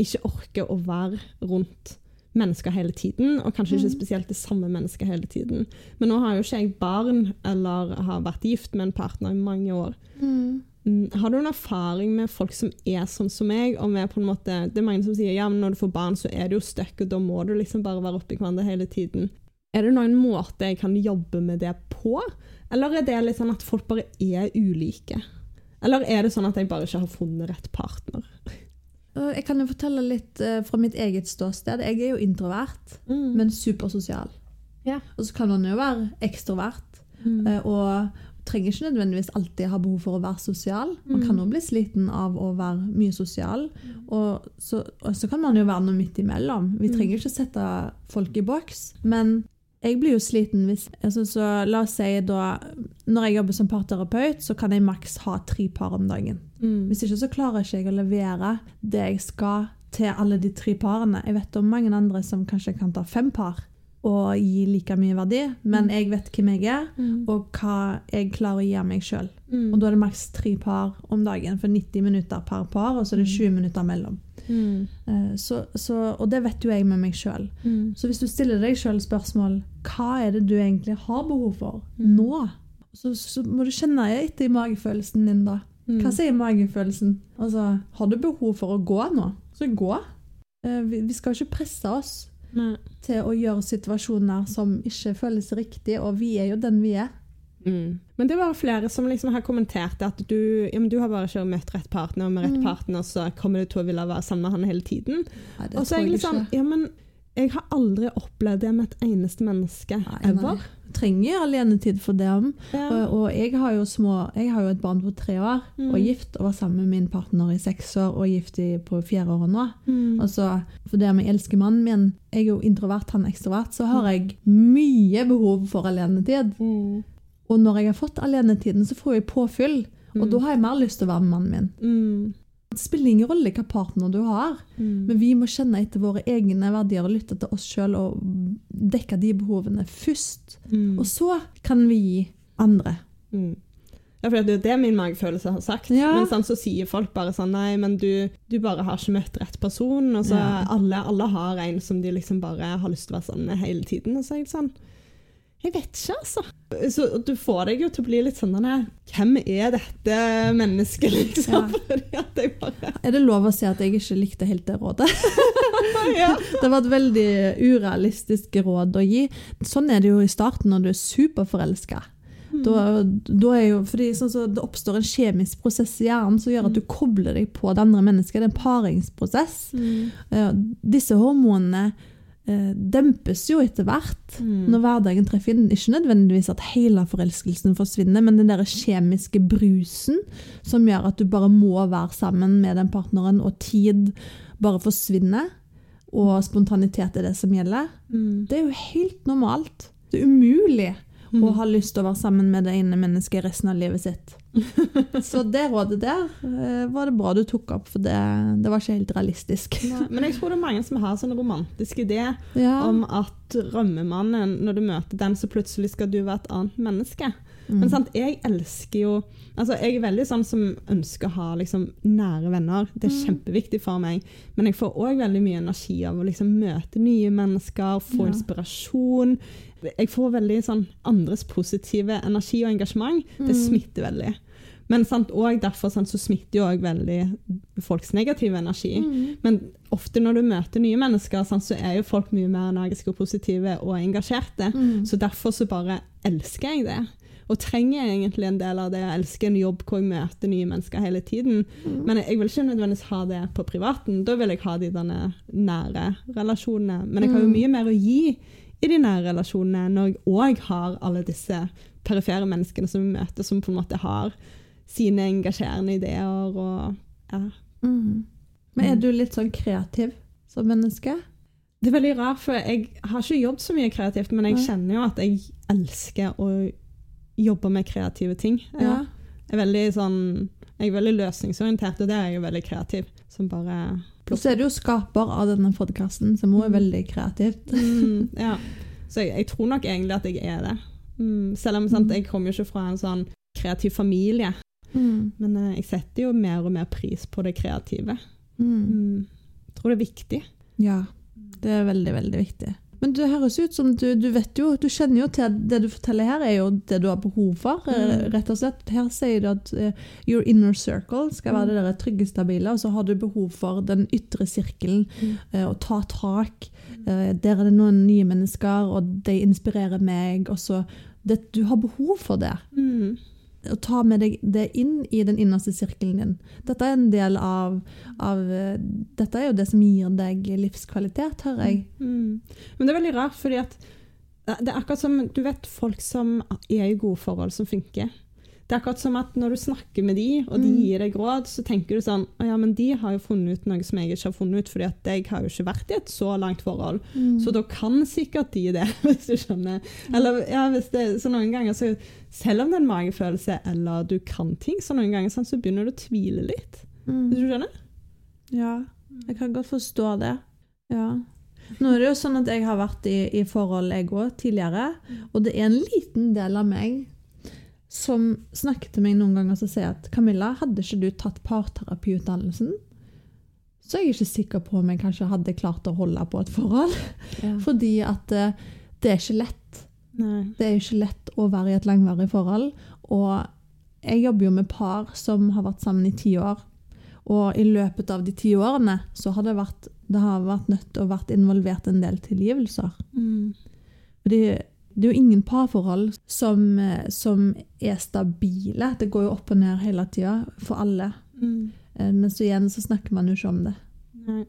S1: ikke orker å være rundt mennesker hele tiden, og kanskje ikke spesielt det samme mennesket hele tiden. Men nå har jo ikke jeg barn eller har vært gift med en partner i mange år. Mm, Har du en erfaring med folk som er sånn som meg? og er på en måte, Det er mange som sier ja, men når du får barn, så er du jo stuck, og da må du liksom bare være oppi hverandre hele tiden. Er det noen måte jeg kan jobbe med det på? Eller er det litt sånn at folk bare er ulike? Eller er det sånn at jeg bare ikke har funnet rett partner?
S2: Jeg kan jo fortelle litt eh, fra mitt eget ståsted. Jeg er jo introvert,
S1: Mm.
S2: men supersosial.
S1: Ja.
S2: Og så kan man jo være ekstrovert,
S1: Mm.
S2: eh, og trenger ikke nødvendigvis alltid ha behov for å være sosial. Man
S1: Mm.
S2: kan jo bli sliten av å være mye sosial, og så, og så kan man jo være noe midt imellom. Vi
S1: Mm.
S2: trenger ikke sette folk i boks, men jeg blir jo sliten hvis altså, Så la oss si da Når jeg jobber som parterapeut, så kan jeg maks ha tre par om dagen.
S1: Mm.
S2: Hvis ikke så klarer ikke jeg å levere det jeg skal til alle de tre parene. Jeg vet om mange andre som kanskje kan ta fem par og gi like mye verdi, men jeg vet hvem jeg er,
S1: Mm.
S2: og hva jeg klarer å gi av meg sjøl.
S1: Mm.
S2: Og da er det maks tre par om dagen, for 90 minutter per par, og så er det 20 minutter mellom.
S1: Mm.
S2: Eh, Så, så, og det vet jo jeg med meg sjøl.
S1: Mm.
S2: Så hvis du stiller deg sjøl spørsmål hva er det du egentlig har behov for
S1: Mm.
S2: nå, så, så må du kjenne etter i magefølelsen din, da.
S1: Mm.
S2: Hva sier magefølelsen? Altså, har du behov for å gå nå, så gå. Eh, Vi, vi skal ikke presse oss
S1: Nei.
S2: til å gjøre situasjoner som ikke føles riktig, og vi er jo den vi er.
S1: Mm. Men det var flere som liksom har kommentert at du, ja, men du har bare ikke møtt rett partner, og med rett
S2: Mm.
S1: partner så kommer du til å ville være sammen med han hele tiden.
S2: Nei,
S1: Og så er jeg
S2: liksom
S1: litt sånn, ja, men jeg har aldri opplevd det med et eneste menneske,
S2: Nei,
S1: ever.
S2: nei. Trenger alenetid for dem.
S1: Ja.
S2: Og, og jeg har små Jeg har jo et barn på tre år,
S1: Mm.
S2: og gift, og var sammen med min partner i seks år, og gift i, på fjerde året nå.
S1: Mm.
S2: så for det med jeg elsker mannen min, jeg er jo introvert, han er ekstrovert, så har jeg mye behov for alenetid.
S1: Mm.
S2: Og når jeg har fått alenetiden, så får jeg påfyll. Og
S1: Mm.
S2: da har jeg mer lyst til å være med mannen min.
S1: Mm.
S2: Det spiller ingen rolle hvilken partner du har,
S1: Mm.
S2: men vi må kjenne etter våre egne verdier og lytte til oss sjøl og dekke de behovene først.
S1: Mm.
S2: Og så kan vi gi andre.
S1: Mm. Ja, for det er jo det min magefølelse har sagt.
S2: Ja.
S1: Men sånn, så sier folk bare sånn Nei, men du, du bare har ikke møtt rett person. Og så
S2: Ja.
S1: alle, alle har en som de liksom bare har lyst til å være sammen med hele tiden. Og så er jeg sånn Jeg vet ikke, altså. Så du får deg jo til å bli litt sånn «Nei, Hvem er dette mennesket, liksom?
S2: Ja.
S1: Bare
S2: Er det lov å si at jeg ikke likte helt det rådet? *laughs*
S1: ja.
S2: Det var et veldig urealistisk råd å gi. Sånn er det jo i starten når du er superforelska. Da, da er jo, fordi sånn så Det oppstår en kjemisk prosess i hjernen som gjør at du kobler deg på det andre mennesket. Det er en paringsprosess.
S1: Mm.
S2: Disse hormonene eh, dempes jo etter hvert
S1: Mm.
S2: når hverdagen treffer inn. Ikke nødvendigvis at hele forelskelsen forsvinner, men den der kjemiske brusen som gjør at du bare må være sammen med den partneren, og tid bare forsvinner, og spontanitet er det som gjelder.
S1: Mm.
S2: Det er jo helt normalt. Det er umulig
S1: Mm.
S2: og har lyst til å være sammen med det ene mennesket resten av livet sitt. *laughs* Så det rådet der eh, var det bra du tok opp, for det, det var ikke helt realistisk.
S1: Nei, Men jeg tror det er mange som har sånn romantisk idé
S2: Ja.
S1: om at drømmemannen, når du møter den, så plutselig skal du være et annet menneske.
S2: Mm.
S1: Men sant, jeg elsker jo Altså, jeg er veldig sånn som ønsker å ha liksom, nære venner. Det er
S2: Mm.
S1: kjempeviktig for meg. Men jeg får òg veldig mye energi av å liksom møte nye mennesker, få
S2: Ja.
S1: inspirasjon. Jeg får veldig sånn andres positive energi og engasjement. Det
S2: Mm.
S1: smitter veldig. Men sant, derfor sant, så smitter jo òg veldig folks negative energi.
S2: Mm.
S1: Men ofte når du møter nye mennesker, sant, så er jo folk mye mer energiske og positive og engasjerte.
S2: Mm.
S1: Så derfor så bare elsker jeg det. Og trenger egentlig en del av det. Jeg elsker en jobb hvor jeg møter nye mennesker hele tiden.
S2: Mm.
S1: Men jeg vil ikke nødvendigvis ha det på privaten. Da vil jeg ha de nære relasjonene. Men jeg har jo
S2: Mm.
S1: mye mer å gi i de nære relasjonene når jeg òg har alle disse perifere menneskene som vi møter, som på en måte har sine engasjerende ideer og ja.
S2: Mm. Men er du litt sånn kreativ som menneske?
S1: Det er veldig rart, for jeg har ikke jobbet så mye kreativt, men jeg kjenner jo at jeg elsker å jobbe med kreative ting. Jeg er sånn Jeg er veldig løsningsorientert, og det er jeg veldig kreativ. Som bare
S2: Og så er du jo skaper av denne podkasten, som også er
S1: Mm.
S2: veldig kreativt.
S1: mm, *laughs* Ja. Så jeg, jeg tror nok egentlig at jeg er det. Mm, selv om sant,
S2: Mm.
S1: jeg kommer jo ikke fra en sånn kreativ familie.
S2: Mm.
S1: Men eh, jeg setter jo mer og mer pris på det kreative.
S2: Mm.
S1: Mm. Jeg tror det er viktig.
S2: Ja, det er veldig, veldig viktig. Men det høres ut som du, du vet jo, du kjenner jo til det du forteller her, er jo det du har behov for, eh,
S1: Mm.
S2: rett og slett. Her sier du at uh, your inner circle skal være
S1: Mm.
S2: det der trygge, stabile, og så har du behov for den ytre sirkelen, eh, å ta tak. Uh, der er det noen nye mennesker, og de inspirerer meg, og så det, Du har behov for det.
S1: Mm.
S2: Å ta med deg det inn i den innerste sirkelen din. Dette er en del av, av eh, Dette er jo det som gir deg livskvalitet, hører jeg.
S1: Mm. Men det er veldig rart, fordi at det er akkurat som Du vet folk som er i gode forhold, som funker. Det er akkurat som at når du snakker med de, og de
S2: Mm.
S1: gir deg råd, så tenker du sånn Å ja, men de har jo funnet ut noe som jeg ikke har funnet ut, fordi at jeg har jo ikke vært i et så langt forhold. Så da kan sikkert de det, *laughs* hvis du skjønner. Eller ja, det Så noen ganger så Selv om det er en magefølelse, eller du kan ting, så noen ganger sånn, så begynner du å tvile litt.
S2: Mm.
S1: Hvis du skjønner?
S2: Ja, jeg kan godt forstå det. Ja. Nå er det jo sånn at jeg har vært i, i forhold jeg òg tidligere, og det er en liten del av meg som snakker til meg noen ganger og sier at Camilla, hadde ikke du tatt parterapiutdannelsen, så er jeg ikke sikker på om jeg kanskje hadde klart å holde på et forhold. *laughs* Fordi at eh, det er ikke lett.
S1: Nei.
S2: Det er ikke lett å være i et langvarig forhold. Og jeg jobber jo med par som har vært sammen i ti år. Og i løpet av de ti årene så har det vært, det har vært nødt til å vært involvert en del tilgivelser.
S1: Mm.
S2: Fordi det er jo ingen parforhold som, eh, som er stabile. Det går jo opp og ned hele tida for alle.
S1: Mm.
S2: Eh, Men så igjen så snakker man jo ikke om det.
S1: Nei.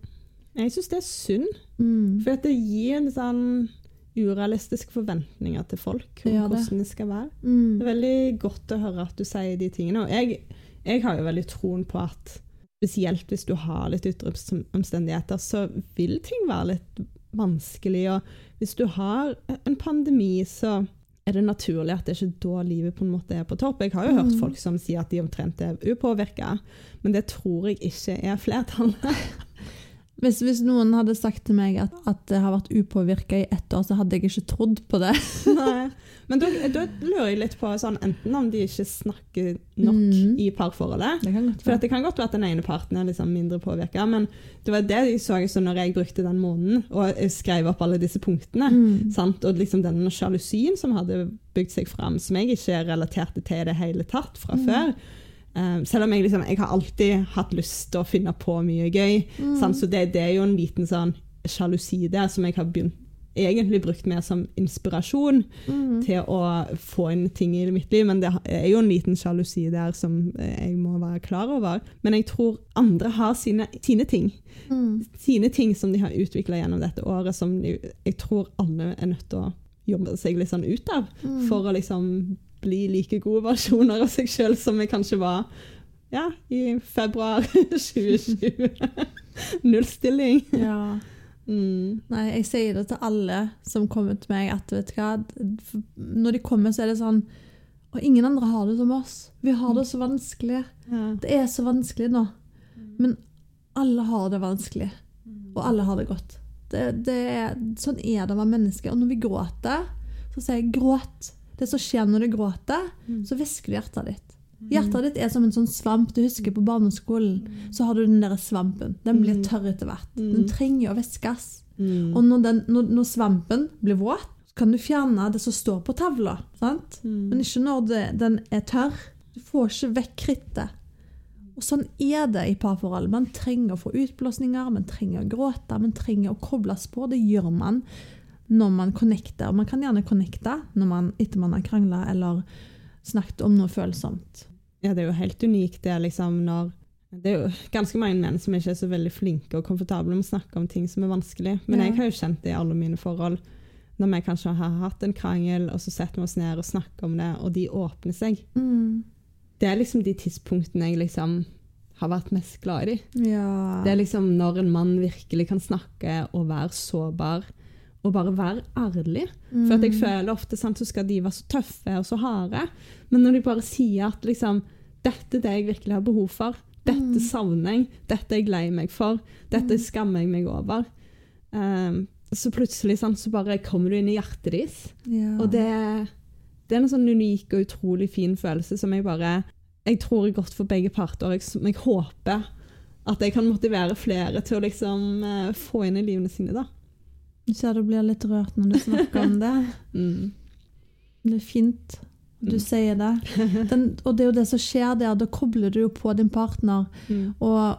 S1: Jeg syns det er synd.
S2: Mm.
S1: For det gir en sånn urealistiske forventninger til folk om
S2: Det det.
S1: hvordan det skal være. Det
S2: Mm.
S1: er veldig godt å høre at du sier de tingene. Og jeg, jeg har jo veldig troen på at spesielt hvis du har litt ytre omstendigheter, så vil ting være litt vanskelig. Og hvis du har en pandemi, så er det naturlig at det ikke er da livet på en måte er på topp. Jeg har jo hørt
S2: Mm.
S1: folk som sier at de omtrent er upåvirka, men det tror jeg ikke er flertallet. *laughs*
S2: Hvis, hvis noen hadde sagt til meg at, at det har vært upåvirka i ett år, så hadde jeg ikke trodd på det. *laughs*
S1: Nei. Men da, da lurer jeg litt på sånn, enten om de ikke snakker nok
S2: Mm.
S1: i parforholdet.
S2: Det kan
S1: For det kan godt være at den ene parten er liksom mindre påvirka, men det var det jeg så så når jeg brukte den måneden og skrev opp alle disse punktene.
S2: Mm.
S1: Sant? Og liksom den sjalusien som hadde bygd seg fram, som jeg ikke relaterte til i det hele tatt fra
S2: Mm.
S1: før. Um, selv om jeg, liksom, jeg har alltid hatt lyst til å finne på mye gøy.
S2: Mm.
S1: Så det, det er jo en liten sånn sjalusi der som jeg har begynt, egentlig brukt mer som inspirasjon
S2: Mm.
S1: til å få inn ting i mitt liv, men det er jo en liten sjalusi der som eh, jeg må være klar over. Men jeg tror andre har sine, sine ting.
S2: Mm.
S1: Sine ting som de har utvikla gjennom dette året, som de, jeg tror alle er nødt til å jobbe seg litt sånn ut av.
S2: Mm.
S1: For å liksom bli like gode versjoner av seg sjøl som jeg kanskje var ja, i februar *laughs* 2020. Null stilling.
S2: Ja.
S1: Mm.
S2: Nei, jeg sier det til alle som kommer til meg, at vet du hva Når de kommer, så er det sånn Og ingen andre har det som oss. Vi har det så vanskelig.
S1: Ja.
S2: Det er så vanskelig nå. Men alle har det vanskelig. Og alle har det godt. Det, det er, sånn er det å være menneske. Og når vi gråter, så sier jeg 'gråt'. Det som skjer når du gråter, så hvisker du hjertet ditt. Hjertet ditt er som en sånn svamp. Du husker på barneskolen. Så har du den der svampen. Den blir tørr etter hvert. Den trenger å væskes.
S1: Mm.
S2: Og når, den, når, når svampen blir våt, kan du fjerne det som står på tavla. Sant?
S1: Mm.
S2: Men ikke når det, den er tørr. Du får ikke vekk krittet. Og sånn er det i parforhold. Man trenger å få utblåsninger, man trenger å gråte, man trenger å kobles på. Det gjør man når man connecter. Og man kan gjerne connecte når man, etter man har krangla eller snakket om noe følsomt.
S1: Ja, det er jo helt unikt det liksom når Det er jo ganske mange menn som ikke er så veldig flinke og komfortable med å snakke om ting som er vanskelig. Men
S2: Ja.
S1: jeg har jo kjent det i alle mine forhold. Når vi kanskje har hatt en krangel, og så setter vi oss ned og snakker om det, og de åpner seg.
S2: Mm.
S1: Det er liksom de tidspunktene jeg liksom har vært mest glad i.
S2: Ja.
S1: Det er liksom når en mann virkelig kan snakke og være sårbar. Og bare være ærlig. For at jeg føler ofte sant, så skal de være så tøffe og så harde. Men når de bare sier at liksom, dette er det jeg virkelig har behov for, dette savner jeg, dette er jeg lei meg for, dette skammer jeg meg over, um, så plutselig sant, så bare kommer du inn i hjertet deres.
S2: ja.
S1: Og det, det er en sånn unik og utrolig fin følelse som jeg bare Jeg tror er godt for begge parter. Jeg, jeg håper at jeg kan motivere flere til å liksom eh, få inn i livene sine, da.
S2: Du ser du blir litt rørt når du snakker om det. *laughs*
S1: Mm.
S2: Det er fint. Du
S1: Mm.
S2: sier det. *laughs* Den, og det er jo det som skjer der. Da kobler du jo på din partner.
S1: Mm.
S2: Og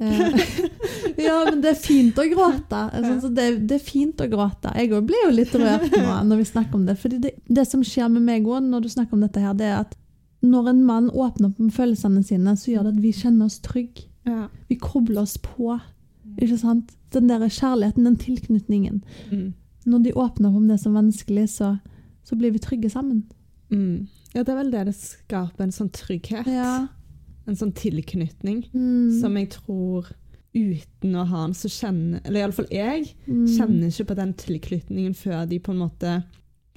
S2: eh, *laughs* Ja, men det er fint å gråte. Altså, det, det er fint å gråte. Jeg òg blir jo litt rørt nå når vi snakker om det. Fordi det, det som skjer med meg òg når du snakker om dette, her, det er at når en mann åpner opp med følelsene sine, så gjør det at vi kjenner oss trygge.
S1: Ja.
S2: Vi kobler oss på. Ikke sant? Den der kjærligheten, den tilknytningen.
S1: Mm.
S2: Når de åpner opp om det som er vanskelig, så, så blir vi trygge sammen.
S1: Mm. ja, det er vel det det skaper en sånn trygghet.
S2: Ja.
S1: En sånn tilknytning
S2: Mm.
S1: som jeg tror uten å ha den, så kjenner Eller iallfall jeg
S2: Mm.
S1: kjenner ikke på den tilknytningen før de på en måte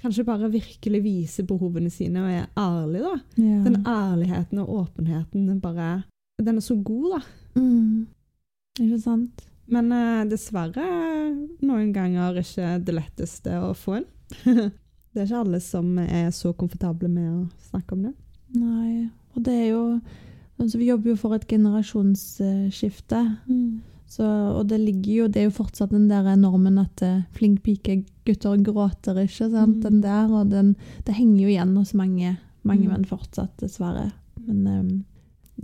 S1: kanskje bare virkelig viser behovene sine og er ærlige, da.
S2: Ja.
S1: Den ærligheten og åpenheten, den bare Den er så god, da.
S2: Mm. Ikke sant?
S1: Men eh, dessverre noen ganger ikke det letteste å få inn. *laughs* det er ikke alle som er så komfortable med å snakke om det.
S2: Nei. Og det er jo altså Vi jobber jo for et generasjonsskifte. Så, og det ligger jo Det er jo fortsatt den der normen at eh, flink pike, gutter gråter ikke. sant?
S1: Mm.
S2: Den der, og den, Det henger jo igjen hos mange, mange
S1: Mm.
S2: menn fortsatt, dessverre. Men eh,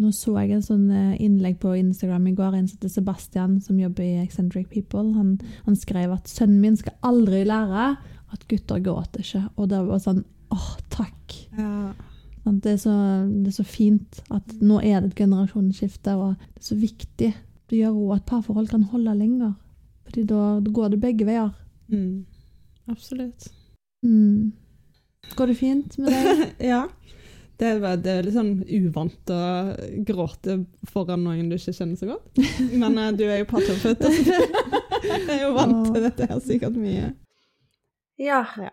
S2: nå så jeg en sånn eh, innlegg på Instagram i går. En som heter Sebastian, som jobber i Eccentric People. Han, han skrev at sønnen min skal aldri lære at gutter gråter ikke. Og det var sånn åh, takk.
S1: Ja.
S2: Det er, så, det er så fint at nå er det et generasjonsskifte, og det er så viktig. Det gjør òg at parforhold kan holde lenger. Fordi da, da går det begge veier.
S1: Mm. Absolutt.
S2: Mm. Går det fint med deg? *laughs*
S1: ja. Det er, det er litt sånn uvant å gråte foran noen du ikke kjenner så godt. Men uh, du er jo partnerfødt, så *laughs* jeg er jo vant til dette her sikkert mye.
S3: Ja.
S1: Ja.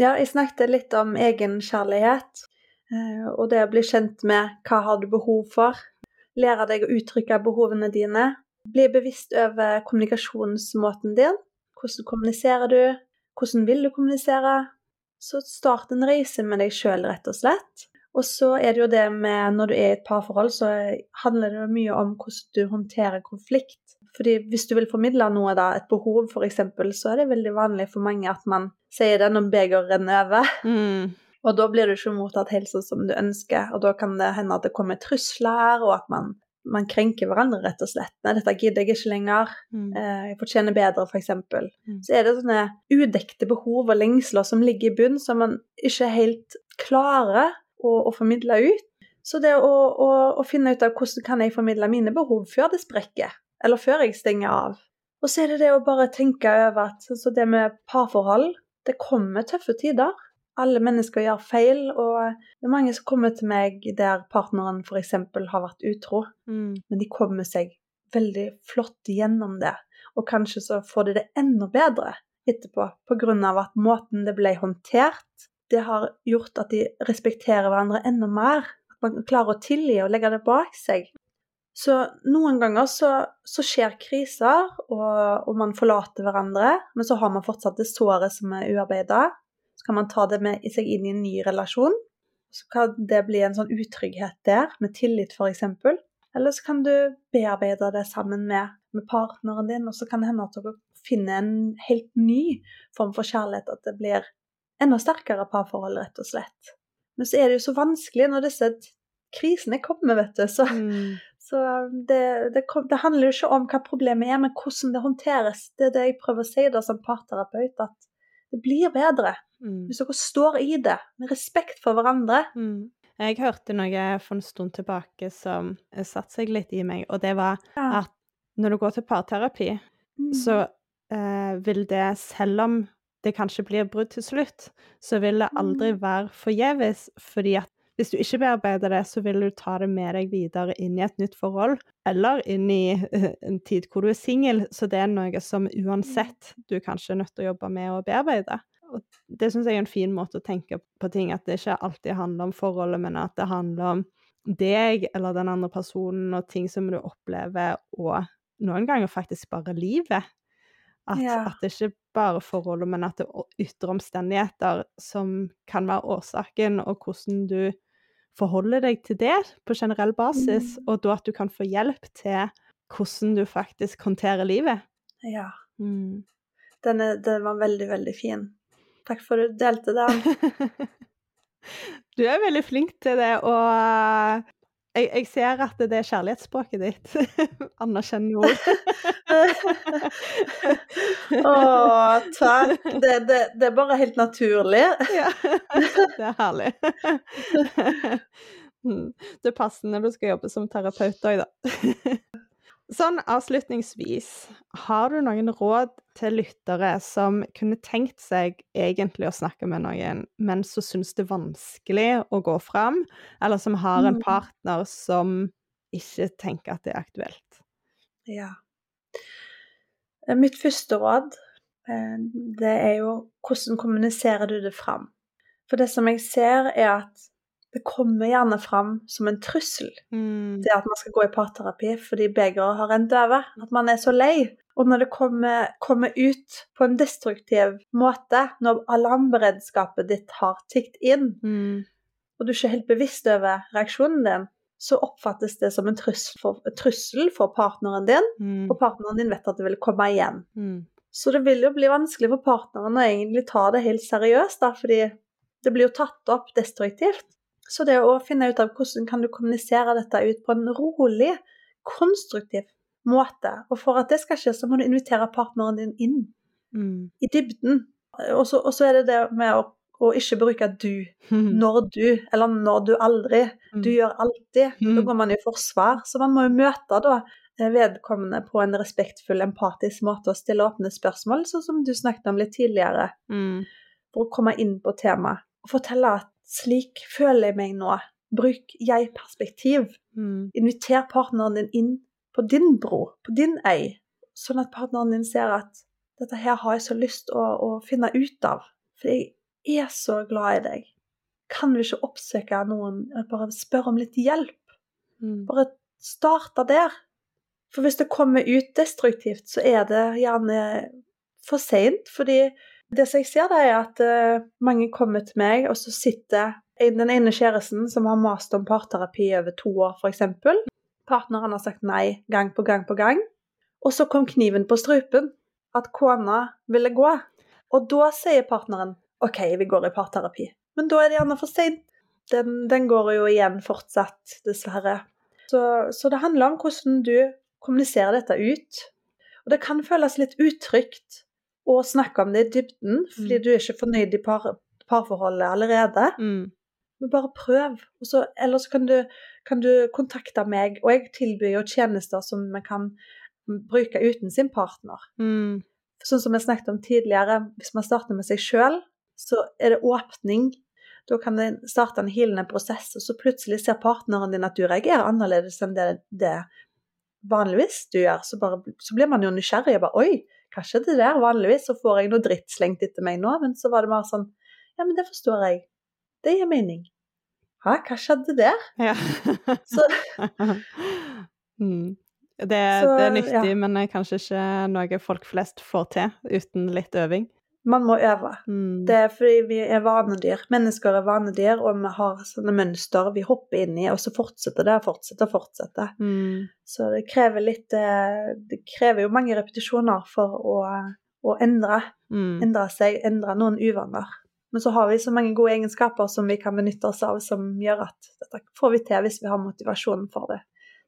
S3: ja, jeg snakket litt om egenkjærlighet. eh, Og det å bli kjent med hva har du behov for. Lære deg å uttrykke behovene dine. Bli bevisst over kommunikasjonsmåten din. Hvordan kommuniserer du? Hvordan vil du kommunisere? Så start en reise med deg sjøl, rett og slett. Og så er det jo det med når du er i et parforhold, så handler det jo mye om hvordan du håndterer konflikt. Fordi hvis du vil formidle noe, da, et behov f.eks., så er det veldig vanlig for mange at man sier det når begeret renner over.
S1: Mm.
S3: Og da blir du ikke mottatt helt sånn som du ønsker, og da kan det hende at det kommer trusler, og at man, man krenker hverandre, rett og slett. Nei, dette gidder jeg ikke lenger.
S1: Mm.
S3: Eh, Jeg fortjener bedre, f.eks.
S1: Mm.
S3: Så er det sånne udekte behov og lengsler som ligger i bunn, som man ikke helt klarer å, å formidle ut. Så det å, å, å finne ut av hvordan kan jeg formidle mine behov før det sprekker, eller før jeg stenger av. Og så er det det å bare tenke over at så det med parforhold, det kommer tøffe tider. Alle mennesker gjør feil, og det er mange som kommer til meg der partneren f.eks. har vært utro
S1: Mm.
S3: men de kommer seg veldig flott gjennom det.
S2: og kanskje så får de det enda bedre etterpå pga. at måten det ble håndtert, det har gjort at de respekterer hverandre enda mer. At man klarer å tilgi og legge det bak seg. Så noen ganger så, så skjer kriser, og, og, man forlater hverandre, men så har man fortsatt det såret som er uarbeida. Så kan man ta det med seg inn i en ny relasjon. Så kan det bli en sånn utrygghet der, med tillit f.eks. Eller så kan du bearbeide det sammen med, med, partneren din, og så kan det hende at dere finner en helt ny form for kjærlighet. At det blir enda sterkere parforhold, rett og slett. Men så er det jo så vanskelig når disse krisene kommer, vet du. Så, mm. så det, det, det, handler jo ikke om hva problemet er, men hvordan det håndteres. Det er det jeg prøver å si da som parterapeut, at det blir bedre mm. hvis dere står i det med respekt for hverandre.
S1: Mm. Jeg hørte noe for en stund tilbake som satte seg litt i meg, og det var ja. at når du går til parterapi, mm. så eh, vil det, selv om det kanskje blir brudd til slutt, så vil det aldri mm. være forgjeves. fordi at hvis du ikke bearbeider det, så vil du ta det med deg videre inn i et nytt forhold, eller inn i en tid hvor du er singel. Så det er noe som uansett du kanskje er nødt til å jobbe med å bearbeide. Og det syns jeg er en fin måte å tenke på ting, at det ikke alltid handler om forholdet, men at det handler om deg eller den andre personen og ting som du opplever, og noen ganger faktisk bare livet. At, ja. at, det ikke bare forholdet, men at det er ytre omstendigheter som kan være årsaken, og hvordan du forholder deg til det på generell basis, mm. og da at du kan få hjelp til hvordan du faktisk håndterer livet.
S2: Ja. Mm. Den, er, den var veldig, veldig fin. Takk for at du delte den. *laughs*
S1: du er veldig flink til det, og jeg, jeg, ser at det er kjærlighetsspråket ditt. *laughs* Anerkjenner ord. *laughs*
S2: Å, takk. Det, det, det, er bare helt naturlig. *laughs* ja,
S1: det er herlig. Mm. Det er passende du skal jobbe som terapeut òg, da. Sånn avslutningsvis, har du noen råd til lyttere som kunne tenkt seg egentlig å snakke med noen, men så syns det er vanskelig å gå fram, eller som har en mm. partner som ikke tenker at det er aktuelt?
S2: Ja. Eh, mitt første råd, eh, det er jo hvordan kommuniserer du det fram? For det som jeg ser, er at det kommer gjerne fram som en trussel. Mm. til at man skal gå i parterapi fordi begeret har rent over. At man er så lei. Og når det kommer, kommer ut på en destruktiv måte, når alarmberedskapet ditt har tikt inn, mm. og du er ikke helt bevisst over reaksjonen din, så oppfattes det som en trussel for, trussel for partneren din, mm. og partneren din vet at det vil komme igjen. Mm. Så det vil jo bli vanskelig for partneren å egentlig ta det helt seriøst, da, fordi det blir jo tatt opp destruktivt. Så det å finne ut av hvordan kan du kommunisere dette ut på en rolig, konstruktiv måte. Og for at det skal skje, så må du invitere partneren din inn mm. i dybden. Og så, er det det med å, å ikke bruke du *laughs* når du, eller når du aldri. Du mm. gjør alltid. Da mm. går man i forsvar. Så man må jo møte da eh, vedkommende på en respektfull, empatisk måte og stille åpne spørsmål, sånn som du snakket om litt tidligere. Mm. For å komme inn på temaet. Og fortelle at slik føler jeg meg nå. Bruk jeg-perspektiv. Mm. Inviter partneren din inn på din bro, på din øy, sånn at partneren din ser at dette her har jeg så lyst å, å finne ut av. For jeg er så glad i deg. Kan vi ikke oppsøke noen, bare spørre om litt hjelp? Mm. Bare starte der. For hvis det kommer ut destruktivt, så er det gjerne for seint. Fordi det som jeg ser, det er at uh, mange kommer til meg, og så sitter den ene kjæresten som har mast om parterapi over to år, f.eks. Partneren har sagt nei gang på gang på gang. Og så kom kniven på strupen. At kona ville gå. Og da sier partneren OK, vi går i parterapi. Men da er det gjerne for seint. Den, den, går jo igjen fortsatt, dessverre. Så, så det handler om hvordan du kommuniserer dette ut. Og det kan føles litt utrygt og snakke om det i dybden, fordi mm. du er ikke fornøyd i par, parforholdet allerede. Mm. Men bare prøv. Så, eller så kan du, kan du, kontakte meg, og jeg tilbyr jo tjenester som vi kan bruke uten sin partner. Mm. Sånn som vi snakket om tidligere, hvis man starter med seg sjøl, så er det åpning. Da kan det starte en hilende prosess, og så plutselig ser partneren din at du reagerer annerledes enn det, det vanligvis du gjør, så, bare, så blir man jo nysgjerrig. og bare, Oi, hva skjedde der? Vanligvis så får jeg noe dritt slengt etter meg nå, men så var det mer sånn Ja, men det forstår jeg. Det gir mening. Hæ, hva skjedde der?
S1: Ja.
S2: Så, *laughs*
S1: mm. det,
S2: Så,
S1: det er nyttig,
S2: ja.
S1: men kanskje ikke noe folk flest får til uten litt øving.
S2: Man må øve.
S1: Mm.
S2: Det er fordi vi er vanedyr. Mennesker er vanedyr, og vi har sånne mønster vi hopper inn i, og så fortsetter det og fortsetter og fortsetter.
S1: Mm.
S2: Så det krever litt eh, Det krever jo mange repetisjoner for å, å endre,
S1: Mm.
S2: endre seg, endre noen uvaner. Men så har vi så mange gode egenskaper som vi kan benytte oss av, som gjør at dette får vi til hvis vi har motivasjonen for det.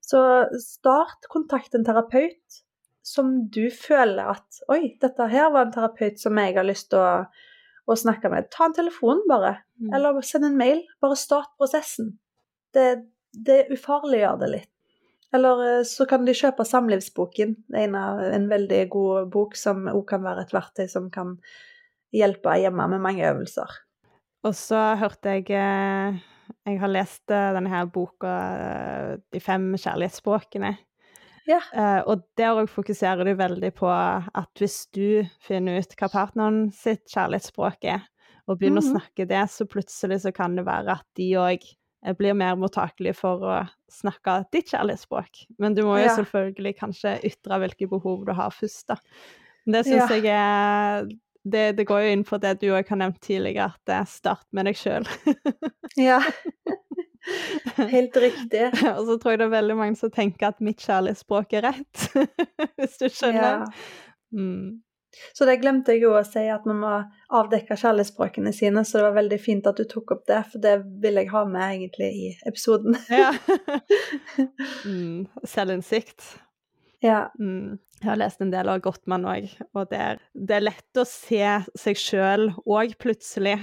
S2: Så start, kontakt en terapeut som du føler at Oi, dette her var en terapeut som jeg har lyst til å, å snakke med. Ta en telefon, bare.
S1: Mm.
S2: Eller send en mail. Bare start prosessen. Det, det ufarliggjør det litt. Eller eh, så kan de kjøpe Samlivsboken. Det er en, en veldig god bok som òg kan være et verktøy som kan hjelpe hjemme med mange øvelser.
S1: Og så hørte jeg eh, Jeg har lest eh, denne her boka 'De fem kjærlighetsspråkene'.
S2: Ja.
S1: Eh, og der òg fokuserer du veldig på at hvis du finner ut hva partneren sitt kjærlighetsspråk er, og begynner
S2: Mhm.
S1: å snakke det, så plutselig så kan det være at de òg blir mer mottakelige for å snakke ditt kjærlighetsspråk. Men du må jo
S2: Ja.
S1: selvfølgelig kanskje ytre hvilke behov du har først, da. Det syns
S2: Ja.
S1: jeg er det, det går jo inn på det du òg har nevnt tidligere, at det er start med deg sjøl.
S2: Ja. *laughs* *laughs* *laughs* Helt riktig. *laughs*
S1: og så tror jeg det er veldig mange som tenker at mitt kjærlighetsspråk er rett, *laughs* hvis du
S2: Ja.
S1: skjønner. Mm.
S2: Så det glemte jeg jo å si, at man må avdekke kjærlighetsspråkene sine, så det var veldig fint at du tok opp det, for det vil jeg ha med egentlig i episoden.
S1: Ja. mm. Selvinnsikt.
S2: Ja.
S1: Mm. Jeg har lest en del av Gottmann òg, og det er, det er lett å se seg sjøl òg plutselig.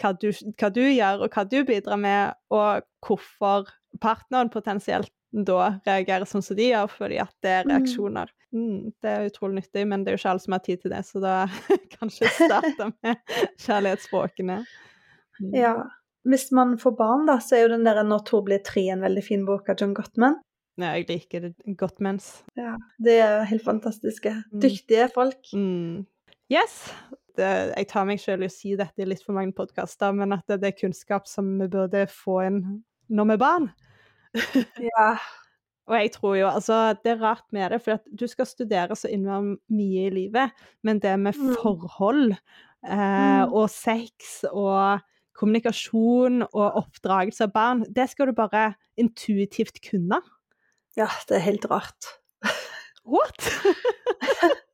S1: Hva du, hva du gjør, og hva du bidrar med, og hvorfor partneren potensielt da reagerer sånn som de gjør, fordi at det er
S2: Mm.
S1: reaksjoner. Mm, det er utrolig nyttig, men det er jo ikke alle som har tid til det, så da *laughs* kanskje starte *laughs* med kjærlighetsspråkene. Mm.
S2: ja. Hvis man får barn, da, så er jo den der 'Når to blir tre' en veldig fin bok av John Gottman.
S1: Ja, jeg liker det godt mens.
S2: Ja, Det er helt fantastiske.
S1: Mm.
S2: Dyktige folk.
S1: Mm. Yes. Det, jeg tar meg selv i å si dette i litt for mange podkaster, men at det, det er kunnskap som vi burde få inn når vi er barn. *laughs*
S2: Ja.
S1: Og jeg tror jo, altså, det er rart med det, for at du skal studere så innmari mye i livet, men det med
S2: Mm.
S1: forhold eh,
S2: Mm.
S1: og sex og kommunikasjon og oppdragelse av barn, det skal du bare intuitivt kunne.
S2: ja, det er helt rart.
S1: What? *laughs*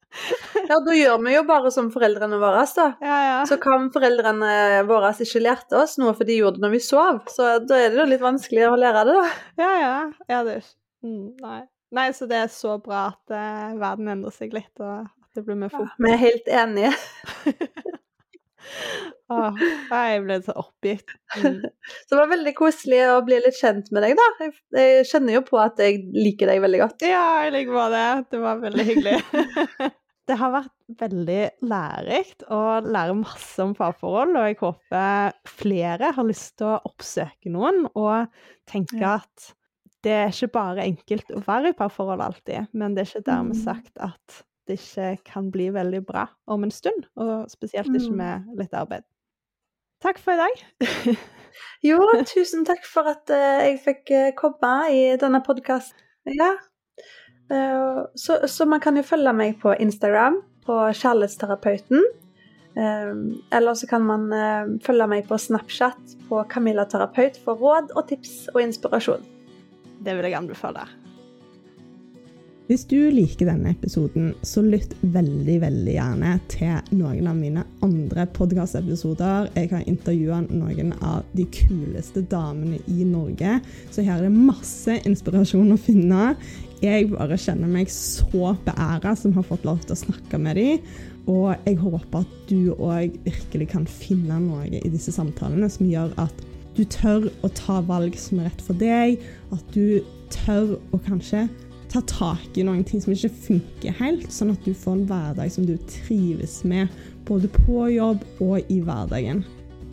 S2: Ja, da gjør vi jo bare som foreldrene våre, da.
S1: ja, ja.
S2: Så kan foreldrene våre ikke lærte oss noe, for de gjorde det når vi sov. Så da er det jo litt vanskelig å lære det, da.
S1: Ja, ja. ja det er mm, Nei. Nei, så det er så bra at uh, verden endrer seg litt, og at det blir mer
S2: Ja, vi er helt enige. *laughs*
S1: Åh, jeg ble så oppgitt. Mm. *laughs*
S2: Så det var veldig koselig å bli litt kjent med deg, da. Jeg, jeg kjenner jo på at jeg liker deg veldig godt.
S1: Ja, jeg liker på det. Det var veldig hyggelig. *laughs* det har vært veldig lærerikt å lære masse om parforhold, og jeg håper flere har lyst til å oppsøke noen og tenke
S2: Ja.
S1: at det er ikke bare enkelt å være i parforhold alltid, men det er ikke dermed
S2: Mm.
S1: sagt at det ikke kan bli veldig bra om en stund, og spesielt ikke
S2: Mm.
S1: med litt arbeid. Takk for i dag. *laughs*
S2: Jo, tusen takk for at eh, jeg fikk eh, komme i denne podkasten. Ja. Eh, så, så man kan jo følge meg på Instagram, på Kjærlighetsterapeuten. Eh, eller så kan man eh, følge meg på Snapchat på Camilla Terapeut for råd og tips og inspirasjon.
S1: Det vil jeg anbefale.
S4: Hvis du liker denne episoden, så lytt veldig, veldig gjerne til noen av mine andre podkastepisoder. Jeg har intervjua noen av de kuleste damene i Norge, så her er det masse inspirasjon å finne. Jeg bare kjenner meg så beæra som har fått lov til å snakke med dem. Og jeg håper at du òg virkelig kan finne noe i disse samtalene som gjør at du tør å ta valg som er rett for deg, at du tør å kanskje ta tak i noen ting som ikke funker helt, sånn at du får en hverdag som du trives med, både på jobb og i hverdagen.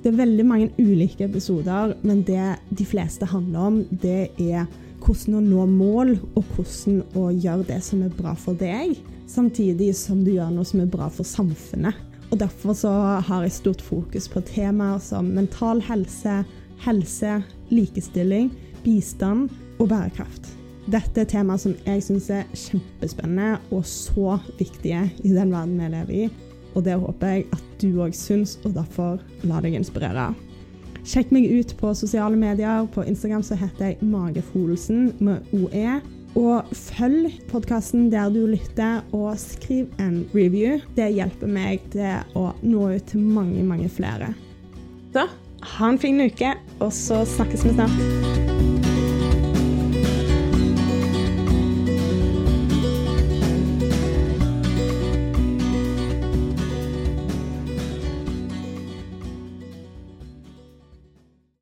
S4: Det er veldig mange ulike episoder, men det de fleste handler om, det er
S1: hvordan å nå mål, og hvordan å gjøre det som er bra for deg, samtidig som du gjør noe som er bra for samfunnet. Og Derfor så har jeg stort fokus på temaer som mental helse, helse, likestilling, bistand og bærekraft. Dette er temaer som jeg syns er kjempespennende og så viktige i den verden vi lever i. Og det håper jeg at du òg syns, og derfor la deg inspirere. Sjekk meg ut på sosiale medier. På Instagram så heter jeg Magefolsen med OE. Og følg podkasten der du lytter, og skriv en review. Det hjelper meg til å nå ut til mange, mange flere. Så ha en fin uke, og så snakkes vi snart.